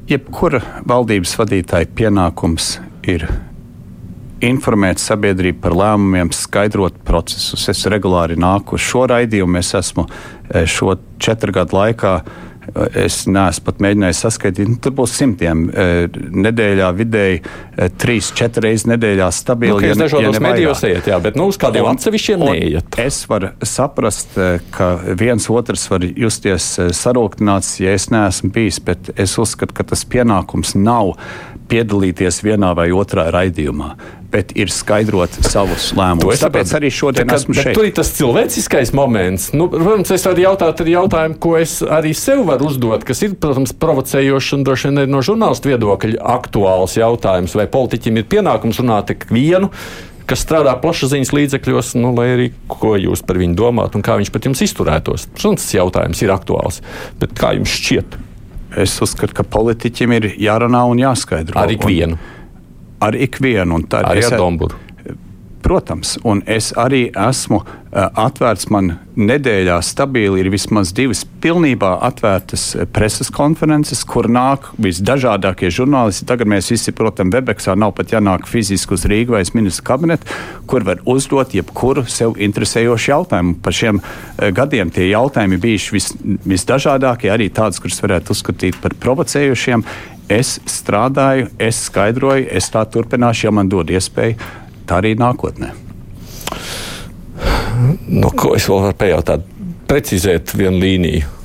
Jebkura valdības vadītāja pienākums ir informēt sabiedrību par lēmumiem, skaidrot procesus. Es regulāri nāku uz šo raidījumu. Es esmu eh, šo četru gadu laikā Es neesmu pat mēģinājis saskaitīt, nu, tur būs simtiem e, nedēļā, vidēji e, trīs, četras reizes nedēļā stabili. Nu, ja, dažādos ja medijos iet, jā, bet nu, uz kādiem atsevišķiem neiet. Es varu saprast, e, ka viens otrs var justies sarūktināts, ja es neesmu bijis, bet es uzskatu, ka tas pienākums nav piedalīties vienā vai otrā raidījumā bet ir skaidrot savus lēmumus. Tāpēc arī šodien tā, esmu šeit. Tur ir tas cilvēciskais moments. Nu, protams, es varu jautāt arī jautājumu, ko es arī sev varu uzdot, kas ir, protams, provocējošs un droši vien no žurnālistu viedokļa aktuāls jautājums, vai politiķim ir pienākums runāt tik vienu kas strādā plašsaziņas līdzekļos, nu, lai arī ko jūs par viņu domājat un kā viņš pret jums izturētos. Protams, tas jautājums ir aktuāls. Bet kā jums šķiet? Es uzskatu, ka politiķim ir jārunā un jāskaidro. Ar ikvienu. Un ar ikvienu. Arī ar Domburu. Protams, un es arī esmu atvērts. Man nedēļā stabili ir vismaz divas pilnībā atvērtas preses konferences, kur nāk visdažādākie žurnālisti. Tagad mēs visi, protams, Webeksā nav pat jānāk fiziski uz Rīgas vai ministru kabinetu, kur var uzdot jebkuru sev interesējošu jautājumu. Par šiem gadiem tie jautājumi bijuši vis, visdažādākie, arī tādus, kurus varētu uzskatīt par provocējušiem. Es strādāju, es skaidroju, es tā turpināšu, ja man dod iespēju tā arī nākotnē. Nu, ko es vēl varu pajautāt? Precizēt vienu līniju.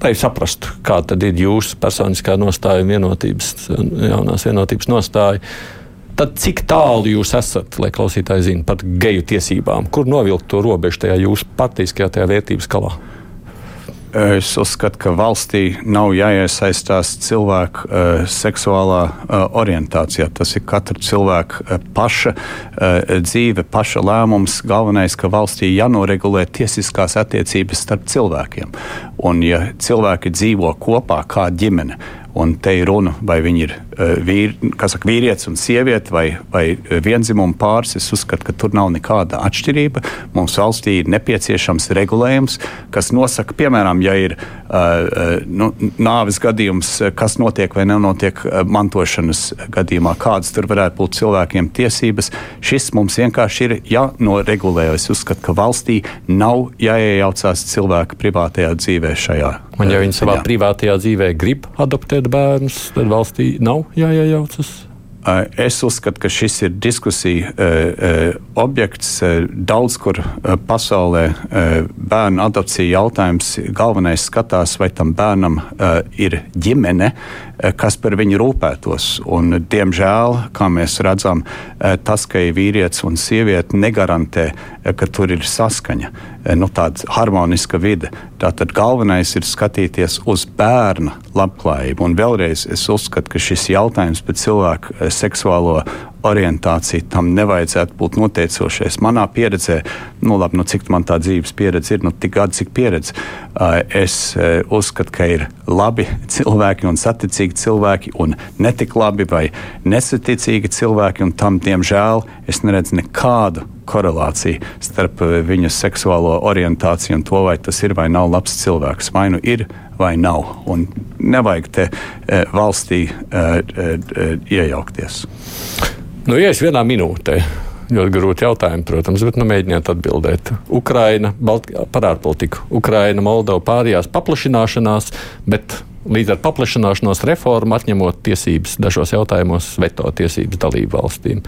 Lai saprastu, kāda ir jūsu personiskā nostāja, vienotības, jaunās vienotības nostāja, tad cik tālu jūs esat, lai klausītāji zinātu par geju tiesībām? Kur novilkt to robežu tajā jūsu partiskajā tajā vērtības skalā? Es uzskatu, ka valstī nav jāiesaistās cilvēku uh, seksuālā uh, orientācijā. Tas ir katra cilvēka uh, paša dzīve, paša lēmums. Galvenais, ka valstī jānoregulē tiesiskās attiecības starp cilvēkiem. Un, ja cilvēki dzīvo kopā kā ģimene, Un te ir runa, vai viņi ir uh, vīr, saka, vīrietis un sieviete vai, vai vienzimuma pāris. Es uzskatu, ka tur nav nekāda atšķirība. Mums valstī ir nepieciešams regulējums, kas nosaka, piemēram, ja ir uh, nu, nāves gadījums, kas notiek vai nenotiek mantošanas gadījumā, kādas tur varētu būt cilvēkiem tiesības. Šis mums vienkārši ir jānoregulē. Es uzskatu, ka valstī nav jāiejaucās cilvēka privātajā dzīvē šajā. Un, ja viņi savā privātajā dzīvē grib adoptēt, adoptēt bērnus, tad valstī nav jāiejaucas. Es uzskatu, ka šis ir diskusija objekts. Daudz kur pasaulē bērnu adopcija jautājums galvenais skatās, vai tam bērnam ir ģimene, kas par viņu rūpētos. Un, diemžēl, kā mēs redzam, tas, ka ir vīrietis un sieviete, negarantē, ka tur ir saskaņa, nu, tāda harmoniska vide. Tātad galvenais ir skatīties uz bērna labklājību. Un vēlreiz es uzskatu, ka šis jautājums par cilvēku seksuālo orientācija tam nevajadzētu būt noteicošais. Manā pieredzē, nu, labi, nu, cik man tā dzīves pieredze ir, nu, tik gadi, cik pieredze, es uzskatu, ka ir labi cilvēki un saticīgi cilvēki, un netik labi vai nesaticīgi cilvēki, un tam, diemžēl, es neredzu nekādu korelāciju starp viņu seksuālo orientāciju un to, vai tas ir vai nav labs cilvēks. Vai nu ir vai nav. Un nevajag te valstī iejaukties. Nu, ja es vienā minūtē. Ļoti grūti jautājumi, protams, bet nu, mēģiniet atbildēt. Ukraina, Balt par ārpolitiku. Ukraina, Moldova pārējās paplašināšanās, bet līdz ar paplašināšanos reformu atņemot tiesības dažos jautājumos, veto tiesības dalību valstīm.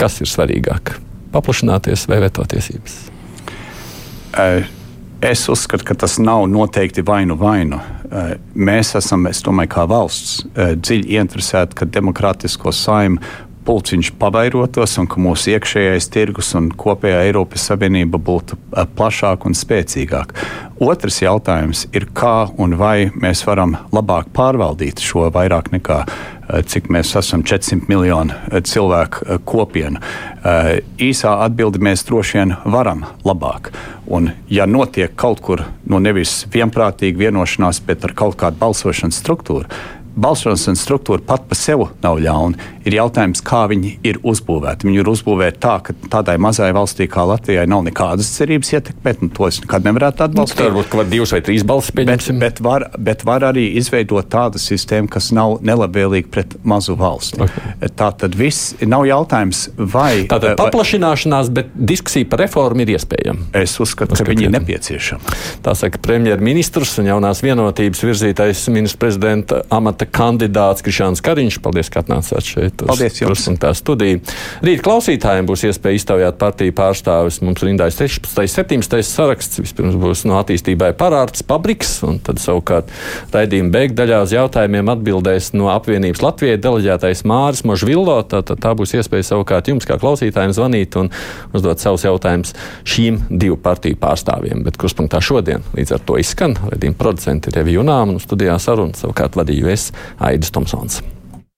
Kas ir svarīgāk? Paplašināties vai veto tiesības? Uh. Es uzskatu, ka tas nav noteikti vainu vainu. Eh, mēs esam, es domāju, kā valsts eh, dziļi interesēti, ka demokrātisko saimu pulciņš pavairotos un ka mūsu iekšējais tirgus un kopējā Eiropas Savienība būtu eh, plašāka un spēcīgāka. Otrs jautājums ir, kā un vai mēs varam labāk pārvaldīt šo vairāk nekā Eh, cik mēs esam 400 miljonu eh, cilvēku kopiena. Īsā atbildi mēs droši vien varam labāk. Un, ja notiek kaut kur nu, nevis vienprātīga vienošanās, bet ar kaut kādu balsošanas struktūru, balsošanas struktūra pat par sevi nav ļauna. Ir jautājums, kā viņi ir uzbūvēti. Viņi ir uzbūvēti tā, ka tādai mazai valstī kā Latvijai nav nekādas cerības ietekmēt, un to es nekad nevarētu atbalstīt. Nu, varbūt var divas vai trīs balsis pieņemsim. Bet, bet, var, bet var arī izveidot tādu sistēmu, kas nav nelabvēlīga pret mazu valsti. Okay. Tā tad viss nav jautājums, vai. Tātad paplašināšanās, bet diskusija par reformu ir iespējama. Es uzskatu, ka viņi ir nepieciešami. Tā saka premjerministrs un jaunās vienotības virzītais ministrs prezidenta amata kandidāts Krišāns Kariņš. Paldies, ka atnācāt šeit Paldies uz tā studiju. Rīt klausītājiem būs iespēja iztaujāt partiju pārstāvis. Mums rindājas 16. 17. saraksts. Vispirms būs no attīstībai parārds Pabriks, un tad savukārt raidījuma beigdaļā uz jautājumiem atbildēs no apvienības Latvijai deleģētais Māris Možvillo. Tā, tā, tā būs iespēja savukārt jums, kā klausītājiem, zvanīt un uzdot savus jautājumus šīm divu partiju pārstāvjiem. Bet kurspunktā šodien līdz ar to izskan. Raidījuma producenti ir Revija Unām un studijā sarunu savukārt vadīju es. Aidis Tomsons.